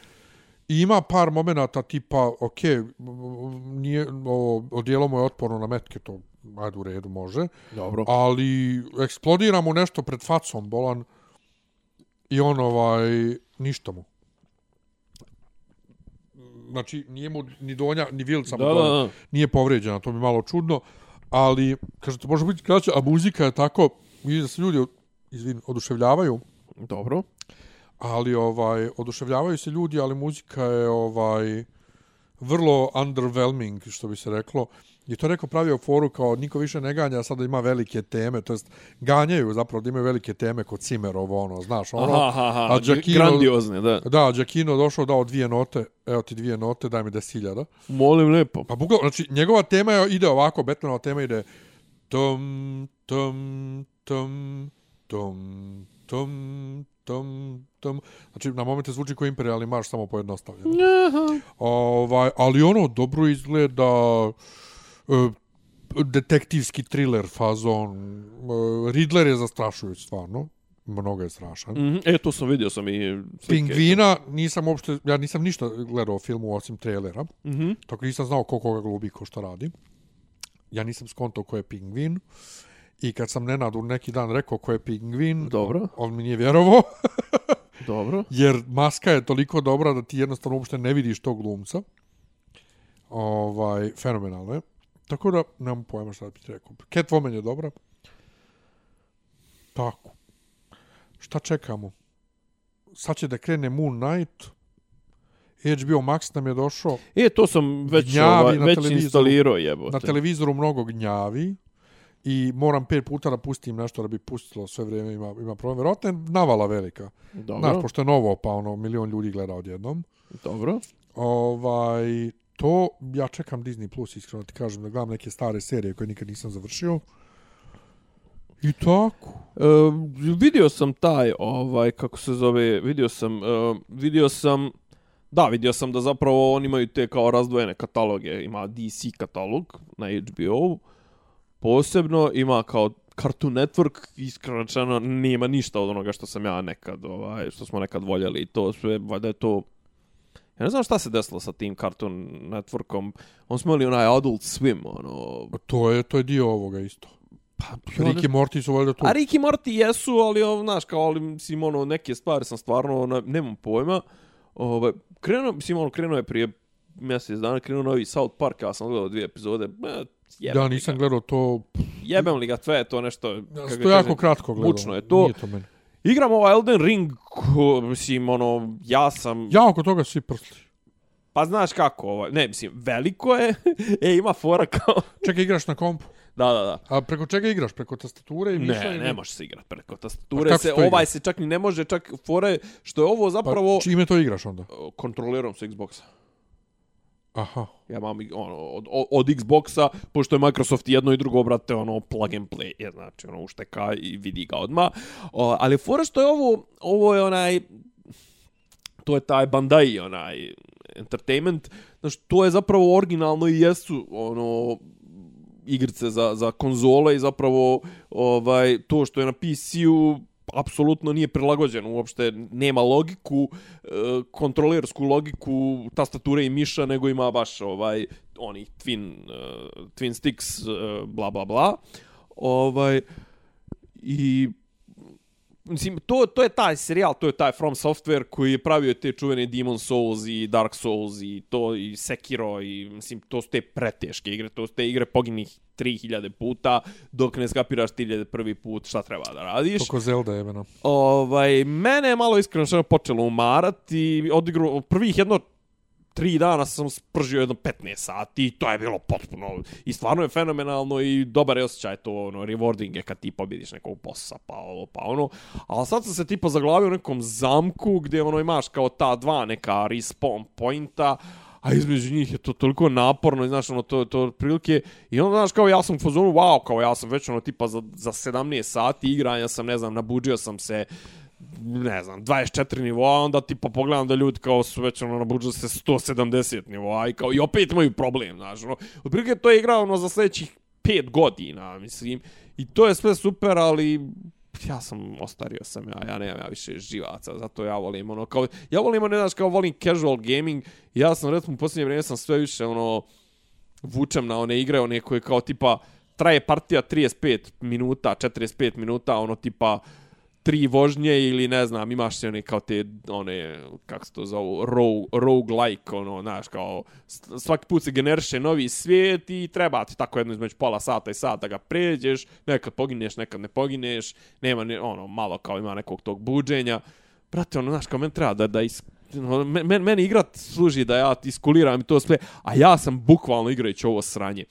I ima par momenata tipa, ok, nije, ovo, odijelo mu je otporno na metke, to ajde u redu može Dobro. ali eksplodira mu nešto pred facom bolan i on ovaj ništa mu znači nije mu ni donja ni vilca mu Da, da, nije povređena to mi malo čudno ali kažete može biti kraće a muzika je tako vidi da se ljudi izvin oduševljavaju. Dobro. ali ovaj oduševljavaju se ljudi ali muzika je ovaj vrlo underwhelming što bi se reklo I to neko pravio foru kao niko više ne ganja, sada ima velike teme, to jest ganjaju zapravo da imaju velike teme kod Cimerovo, ono, znaš, ono. Aha, aha, aha, a Giacchino- grandiozne, da. Da, Giacchino došao dao dvije note, evo ti dvije note, daj mi 10.000. Molim lepo. Pa bukvalno, znači, njegova tema je, ide ovako, Batmanova tema ide tom, tom, tom, tom, tom, tom, tom. Znači, na momente zvuči kao imperialni marš, samo pojednostavljeno. Ovaj, ali ono dobro izgleda detektivski thriller fazon. E, Riddler je zastrašujuć stvarno. Mnogo je strašan. Mhm, E, to sam vidio sam i slike. Pingvina, nisam uopšte, ja nisam ništa gledao o filmu osim trailera. Mhm. Tako nisam znao ko koga glubi, ko šta radi. Ja nisam skontao ko je pingvin. I kad sam Nenadu neki dan rekao ko je pingvin, Dobro. on mi nije vjerovao. Dobro. jer maska je toliko dobra da ti jednostavno uopšte ne vidiš tog glumca. Ovaj, fenomenalno je. Tako da, nemam pojma šta da bi ti rekao. Catwoman je dobra. Tako. Šta čekamo? Sad će da krene Moon Knight. HBO Max nam je došao. E, to sam već, ovaj, već instalirao jebote. Na televizoru mnogo gnjavi. I moram pet puta da pustim nešto da bi pustilo sve vrijeme ima, ima problem. Vjerojatno je navala velika. Dobro, Znaš, pošto je novo, pa ono, milion ljudi gleda odjednom. dobro. Ovaj, to, ja čekam Disney Plus, iskreno ti kažem, da gledam neke stare serije koje nikad nisam završio. I tako. E, vidio sam taj, ovaj, kako se zove, vidio sam, e, vidio sam, da, vidio sam da zapravo oni imaju te kao razdvojene kataloge. Ima DC katalog na HBO, posebno ima kao Cartoon Network, iskreno rečeno, nema ništa od onoga što sam ja nekad, ovaj, što smo nekad voljeli. i To sve, valjda je to... Ja ne znam šta se desilo sa tim Cartoon Networkom. On smo imali onaj Adult Swim, ono... To je, to je dio ovoga isto. Pa, Rick i Morty su valjda tu. A Rick i Morty jesu, ali ovo, znaš, kao, ali, mislim, ono, neke stvari sam stvarno, ono, nemam pojma. Ovaj, krenuo, mislim, ono, krenuo je prije mjesec dana, krenuo novi South Park, ja sam gledao dvije epizode, e, jebem Da, nisam gledao to. jebem li ga, sve je to nešto, Ja to jako kažem, kratko gledao. mučno je to. Nije to meni. Igram ovaj Elden Ring, ko, mislim, ono, ja sam, Ja oko toga svi prsli. pa znaš kako, ovaj, ne, mislim, veliko je, e, ima fora kao, Čekaj, igraš na kompu. da, da, da. A preko čega igraš? Preko tastature i miša? Ne, ili- ne može se igrati preko tastature, kako se, to igra? ovaj se čak ni ne može, čak fore, što je ovo zapravo, Pa, čime to igraš onda? kontrolerom sa Xboxa. Aha. Ja imam ono, od, od, od Xboxa, pošto je Microsoft jedno i drugo, brate, ono, plug and play, je, znači, ono, ušteka i vidi ga odma. O, ali fora što je ovo, ovo je onaj, to je taj Bandai, onaj, entertainment, znači, to je zapravo originalno i jesu, ono, igrice za, za konzole i zapravo ovaj to što je na PC-u apsolutno nije prilagođen uopšte nema logiku e, kontrolersku logiku tastature i miša nego ima baš ovaj oni twin e, twin sticks e, bla bla bla. Ovaj i Mislim, to, to je taj serijal, to je taj From Software koji je pravio te čuvene Demon Souls i Dark Souls i to i Sekiro i mislim, to su te preteške igre, to su te igre poginih 3000 puta dok ne skapiraš 1000 prvi put šta treba da radiš. Toko Zelda jebeno. Ovaj, mene je malo iskreno što počelo umarati, odigrao prvih jedno tri dana sam spržio jedno 15 sati i to je bilo potpuno i stvarno je fenomenalno i dobar je osjećaj to ono rewarding je kad ti pobjediš nekog bossa pa ovo pa ono. Ali sad sam se tipa zaglavio u nekom zamku gdje ono imaš kao ta dva neka respawn pointa a između njih je to toliko naporno, znaš, ono, to, to prilike, i onda, znaš, kao ja sam u fazonu, wow, kao ja sam već, ono, tipa, za, za 17 sati igranja sam, ne znam, nabuđio sam se, ne znam, 24 nivoa, onda tipa pogledam da ljudi kao su već ono nabuđili se 170 nivoa i kao i opet imaju problem, znaš, ono. Otprilike to je igra ono za sljedećih 5 godina, mislim. I to je sve super, ali ja sam ostario sam ja, ja nemam ja više živaca, zato ja volim ono kao ja volim ono, znaš, kao volim casual gaming. Ja sam recimo u posljednje vrijeme sam sve više ono vučem na one igre, one koje kao tipa traje partija 35 minuta, 45 minuta, ono tipa tri vožnje ili ne znam, imaš se one kao te, one, kako se to zovu, rogue, roguelike, ono, znaš, kao, svaki put se generiše novi svijet i treba ti tako jedno između pola sata i sata ga pređeš, nekad pogineš, nekad ne pogineš, nema, ni, ono, malo kao ima nekog tog buđenja. Brate, ono, znaš, kao meni treba da, da is, ono, men, men- meni igrat služi da ja iskuliram i to sve, a ja sam bukvalno igrajući ovo sranje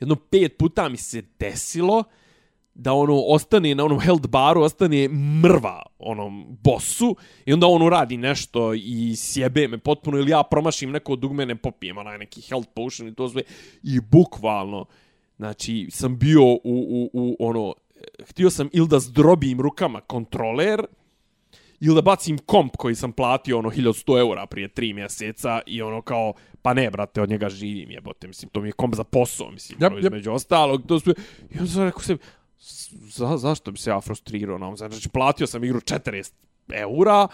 jedno pet puta mi se desilo da ono ostane na onom health baru, ostane mrva onom bosu i onda on uradi nešto i sjebe me potpuno ili ja promašim neko dugme, ne popijem onaj neki health potion i to sve i bukvalno znači sam bio u, u, u ono htio sam ili da zdrobim rukama kontroler ili da bacim komp koji sam platio ono 1100 eura prije tri mjeseca i ono kao, pa ne brate, od njega živim jebote, mislim, to mi je komp za posao, mislim, Yep, ono, yep. između ostalog, to su, i onda sam rekao sebi, za, zašto bi se ja frustrirao na ovom, znači platio sam igru 40 eura,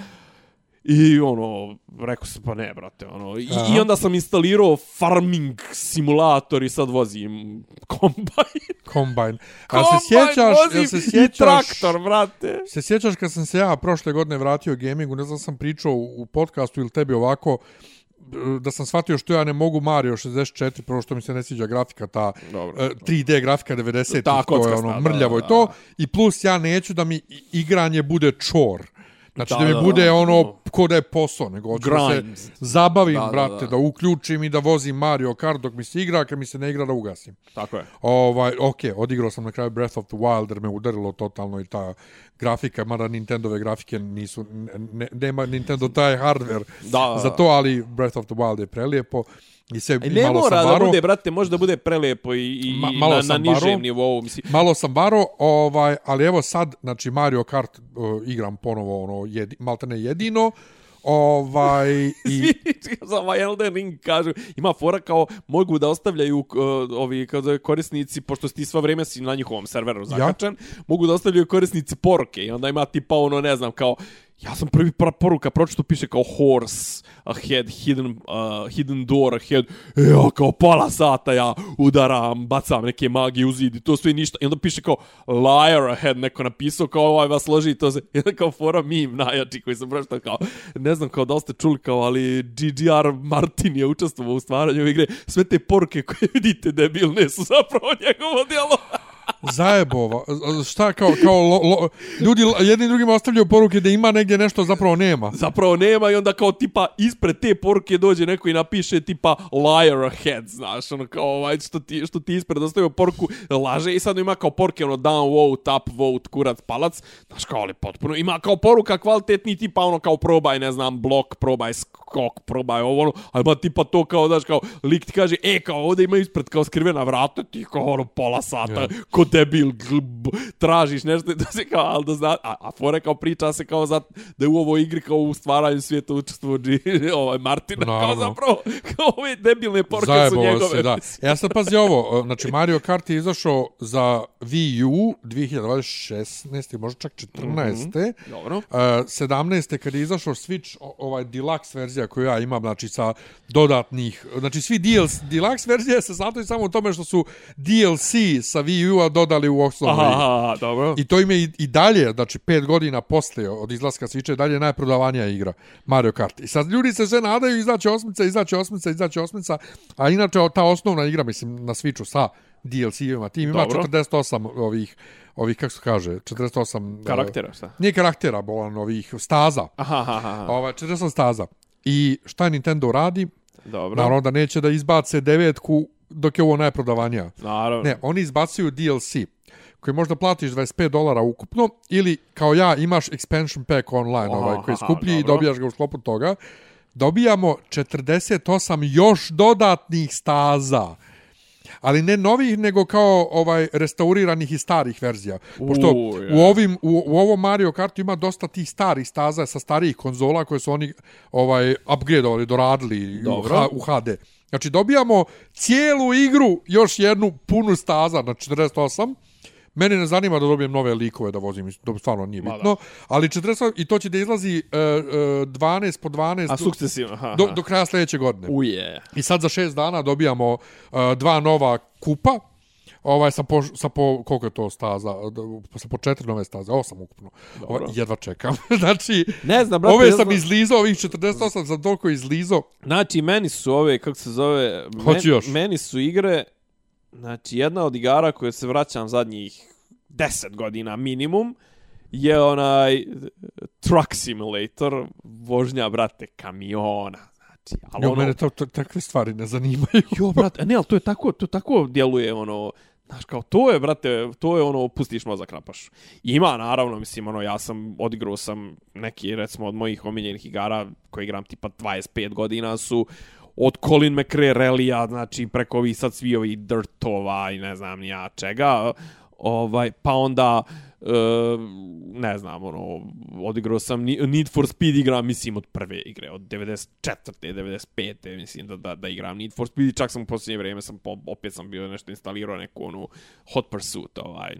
I ono, rekao sam, pa ne, brate, ono, i, Aha. i onda sam instalirao farming simulator i sad vozim kombajn. Combine. A se sjećaš, jel se i sjećaš, traktor, brate. se sjećaš kad sam se ja prošle godine vratio gamingu, ne znam sam pričao u podcastu ili tebi ovako, da sam shvatio što ja ne mogu Mario 64, prvo što mi se ne sviđa grafika, ta Dobro. e, 3D grafika 90, Ta to je ono da, mrljavo da, i to, i plus ja neću da mi igranje bude čor. Znači da, Da, mi da, bude da. ono ko da je posao, nego hoću da se zabavim, Da, da, brate, da. da, uključim i da vozim Mario Kart dok mi se igra, kad mi se ne igra da ugasim. Tako je. Ovaj, ok, odigrao sam na kraju Breath of the Wild jer me udarilo totalno i ta grafika, mada Nintendove grafike nisu, ne, nema Nintendo taj hardware Da. za to, ali Breath of the Wild je prelijepo i sve E, ne malo mora sam da bude, brate, može da bude prelepo i, i, Ma- malo na, na nižem baro. nivou. Mislim, malo sam baro, ovaj, ali evo sad, znači Mario Kart uh, igram ponovo ono, jedi, maltene jedino, ovaj, i, za ovaj Elden Ring kažu, ima fora kao mogu da ostavljaju uh, ovi kao korisnici, pošto ti sva vrijeme si na njihovom serveru zakačan, mogu da ostavljaju korisnici poruke i onda ima tipa ono, ne znam, kao Ja sam prvi pra poruka pročito piše kao horse ahead, hidden, uh, hidden door ahead. E, ja kao pola sata ja udaram, bacam neke magije u zid i to sve ništa. I onda piše kao liar ahead, neko napisao kao ovaj vas loži i to se. I onda kao fora meme najjači koji sam pročito kao, ne znam kao da li ste čuli kao, ali GGR Martin je učestvovao u stvaranju igre. Sve te poruke koje vidite debilne su zapravo njegovo djelo. zajebova, šta kao, kao lo, lo, ljudi jedni drugima ostavljaju poruke da ima negdje nešto zapravo nema. zapravo nema i onda kao tipa ispred te poruke dođe neko i napiše tipa liar ahead, znaš, ono kao ovaj što ti, što ti ispred ostavio poruku laže i sad ima kao poruke ono down vote, up vote, kurac, palac, znaš kao ali potpuno ima kao poruka kvalitetni tipa ono kao probaj, ne znam, blok, probaj skok, probaj ovo ono, ali ima tipa to kao, znaš, kao lik ti kaže, e, kao ovdje ima ispred kao skrivena vrata, ti kao ono pola sata, Ja. ko debil, glb, tražiš nešto, da se kao, ali da zna, a, a fore kao priča se kao za, da je u ovoj igri kao u stvaranju svijeta učestvuo G- ovaj Martina, kao Naravno. zapravo, kao ove debilne poruke su Zajebalo njegove. se, da. Ja sad pazi ovo, znači Mario Kart je izašao za Wii U 2016. možda čak 14. Dobro. Uh, 17. kad je izašao Switch, ovaj deluxe verzija koju ja imam, znači sa dodatnih, znači svi DLC, deluxe verzija se sastoji samo u tome što su DLC sa Wii U-a dodali u osnovnu igru. Aha, dobro. I to im je i, i dalje, znači pet godina poslije od izlaska Switcha je dalje najprodavanija igra Mario Kart. I sad ljudi se sve nadaju izaće osmica, izaće osmica, izaće osmica, a inače ta osnovna igra, mislim, na Switchu sa DLC-ima, tim ima Dobro. 48 ovih, ovih, kako se kaže, 48... Karaktera, šta? Nije karaktera, bolan ovih staza. Aha, aha, aha. Ova, 48 staza. I šta Nintendo radi? Dobro. Naravno da neće da izbace devetku dok je ovo najprodavanija. Naravno. Ne, oni izbacuju DLC koji možda platiš 25 dolara ukupno ili kao ja imaš expansion pack online Aha, ovaj, koji je aha, skuplji i dobro. dobijaš ga u sklopu toga. Dobijamo 48 još dodatnih staza. Ali ne novih, nego kao ovaj restauriranih i starih verzija. Pošto U, je. u, ovim, u, u ovom Mario Kartu ima dosta tih starih staza sa starijih konzola koje su oni ovaj upgradeovali, doradili u, Dobro. H, u HD. Znači dobijamo cijelu igru, još jednu punu staza na 48. Mene ne zanima da dobijem nove likove da vozim, to stvarno nije bitno. Ali 48, i to će da izlazi uh, uh, 12 po 12 A do, sukcesivno, aha. do, do kraja sljedeće godine. Uje. I sad za šest dana dobijamo uh, dva nova kupa, ovaj sa po, sa po koliko je to staza? Sa po četiri nove staze osam ukupno. Ovaj, jedva čekam. Znači Ne znam, brate, ove sam znam- izlizao ovih 48 sam toliko izlizao. Znači, meni su ove, kako se zove... Hoću meni, još. Meni su igre, znači, jedna od igara koje se vraćam zadnjih 10 godina minimum, je onaj Truck Simulator, vožnja, brate, kamiona. Znači, ali Jo, ono, mene to, to, takve stvari ne zanimaju. jo, brate, ne, ali to je tako, to tako djeluje, ono, Znaš, kao, to je, brate, to je ono, pustiš mozak na pašu. Ima, naravno, mislim, ono, ja sam, odigrao sam neki, recimo, od mojih omiljenih igara, koji igram tipa 25 godina, su od Colin McRae relija, znači, preko ovih sad svi ovih dirtova i ne znam ni ja čega, ovaj, pa onda, e, ne znam, ono, odigrao sam Need for Speed igra, mislim, od prve igre, od 94. 95. mislim da, da, da igram Need for Speed i čak sam u posljednje vrijeme sam, opet sam bio nešto instalirao neku onu Hot Pursuit, ovaj,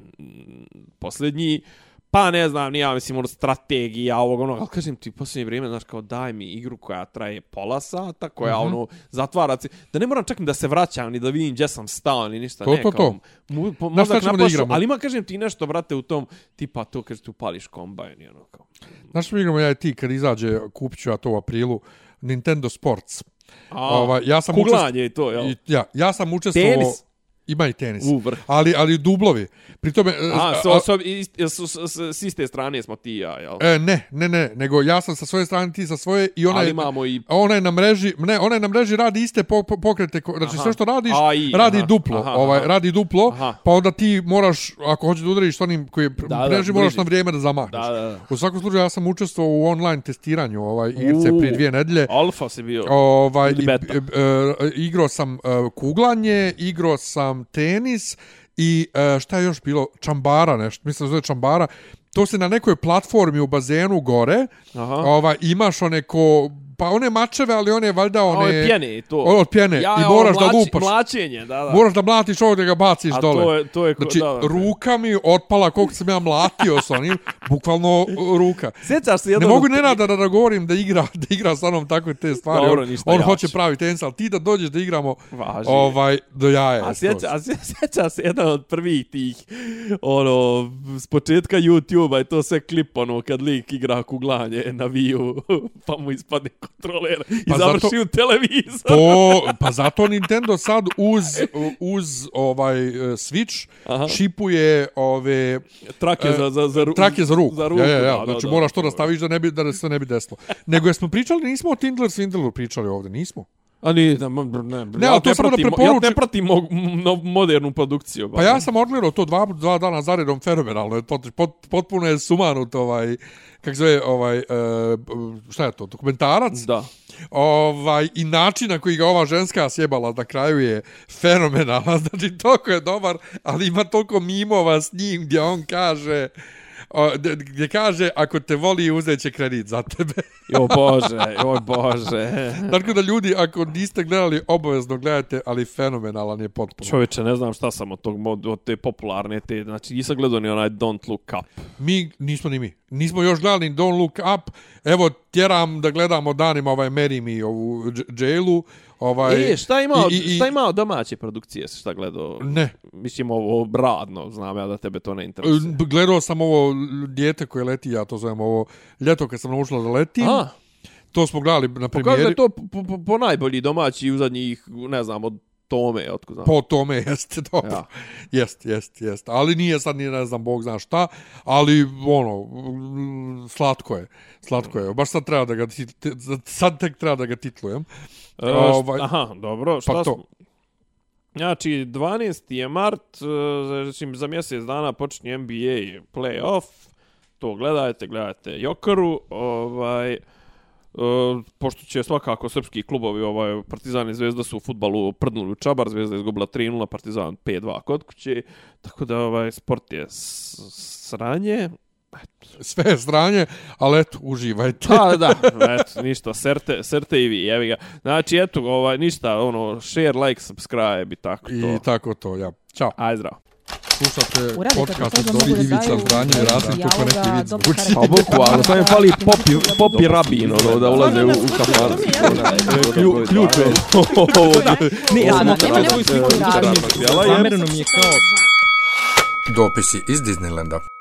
posljednji. Uh, pa ne znam, ni ja mislim, ono, strategija ovog, ono, ali kažem ti, posljednje vrijeme, znaš, kao daj mi igru koja traje pola sata, koja, Mhm. ono, zatvara se, da ne moram čak ni da se vraćam, ni da vidim gdje sam stao, ni ništa, To, ne, to, kao, to. Mu, po, šta mozak ćemo na da igramo? ali ima, kažem ti, nešto, brate, u tom, tipa to, kaže, tu pališ kombajn, i ono, kao. Znaš što mi igramo ja i ti kad izađe, kupit ću ja to u aprilu, Nintendo Sports. A, Ovaj, ja sam kuglanje i to, jel? Ja, ja sam učestvovao... Tenis? Ima i tenis. Ali, ali dublovi. Pri tome... A, a- so, so, s, s, s, s iste strane smo ti ja, jel? E, ne, ne, ne, nego ja sam sa svoje strane, ti sa svoje i ona Ali je, imamo i... ona je na mreži, ne, ona je na mreži radi iste po, po, pokrete, znači Aha. sve što radiš, A, i, radi aha, duplo, aha, ovaj, aha. radi duplo, Aha. pa onda ti moraš, ako hoćeš da udariš s onim koji je Da, da, da, mreži, moraš bliži. na vrijeme da zamahneš. Da, da, da. U svakom slučaju ja sam učestvovao u online testiranju ovaj igrice prije dvije nedelje. Alfa si bio. Ovaj, Ili i, beta. e, e, igrao sam e, kuglanje, igrao sam tenis i e, šta je još bilo? Čambara nešto, mislim da zove čambara. To se na nekoj platformi u bazenu gore, Aha. ovaj, imaš one ko, pa one mačeve, ali one valjda one... Ove pjene i to. Ono od pjene. Ja, I moraš da mlači- lupaš. Mlačenje, da, da. Moraš da mlatiš ovo da ga baciš A dole. to je, to je, ko- Znači, da, da. ruka mi otpala koliko sam ja mlatio s onim, bukvalno ruka. Sjećaš se Ne jednog... mogu Nenada da nagovorim da igra, da igra sa onom takve te stvari. Dobro, on ništa on jače. hoće pravi tenis, ali ti da dođeš da igramo Važi. ovaj, do jaja. A je sjeća, a se jedan od prvih tih, ono, s početka YouTube-a je to sve klip, ono, kad lik igra kuglanje na Wii-u, pa mu ispadne kontroler i Pa završi zato- u televizor. To, pa zato Nintendo sad uz, uz ovaj eh, Switch Aha. šipuje ove Trake za, za, za, ru- trake za ruku. Za ruku, ja, ja, ja. da, znači da, moraš da. to da staviš da ne bi da se ne bi desilo. Nego jesmo pričali, nismo o Tindler Swindleru pričali ovdje, nismo. A ni, da, ma, ne, Ne, ali to samo da pratim, Ja preporučim- ne pratim mo, no, modernu produkciju. Pa ja sam odgledao to dva, dva dana za redom fenomenalno. Pot, pot, potpuno je sumanut ovaj, kako zove, ovaj, uh, šta je to, dokumentarac? Da. Ovaj, I način na koji ga ova ženska sjebala na kraju je fenomenalan. Znači, toliko je dobar, ali ima toliko mimova s njim gdje on kaže... O, gdje kaže, ako te voli, uzet će kredit za tebe. Jo bože, joj bože. Tako da ljudi, ako niste gledali, obavezno gledajte, ali fenomenalan je potpuno. Čovječe, ne znam šta sam od tog od te popularne te, znači nisam gledao ni onaj Don't Look Up. Mi, nismo ni mi. Nismo još gledali Don't Look Up. Evo, tjeram da gledamo danima ovaj Mary Me, ovu Jailu. Ovaj, E, šta ima, od, i- i- šta ima od domaće produkcije, šta gledao? Ne. Mislim, ovo radno, znam ja da tebe to ne interesuje. Gledao sam ovo dijete koje leti, ja to zovem ovo ljeto kad sam naučila da leti. A, To smo gledali na premijeri. je to po, po, po najbolji domaći u zadnjih, ne znam, od Tome, otko znam. Po tome jeste dobro. Ja. Ja. Jest, jest, jest. Ali nije sad ni ne znam, Bog zna šta. Ali, ono, slatko je. Slatko je. Baš sad treba da ga, sad tek treba da ga titlujem. E, ovaj- št- Aha, dobro, šta Pa to. smo? Znači, 12. je mart, e, znači za mjesec dana počinje NBA playoff. To gledajte, gledajte Jokaru. Ovaj, e, pošto će svakako srpski klubovi, ovaj, Partizan i Zvezda su u futbalu prdnuli u Čabar, Zvezda je izgubila 3-0, Partizan 5-2 kod kuće. Tako da ovaj sport je sranje. Sve je stranje, ali eto, uživajte. Pa da, eto, ništa, serte, serte i vi, jevi ga. Znači, eto, ovaj, ništa, ono, share, like, subscribe i tako to. I tako to, ja. Ćao. Aj, zdravo slušate podcast od Dobri Ivica Zbranje i Rasim to neki ti vidi. Pa boku, ali sam je fali popi, popi rabin, ono, da ulaze u, u kafar. E, ključe. Ne, ja sam otvara svoju sliku. Zamereno mi je kao... Dopisi iz Disneylanda.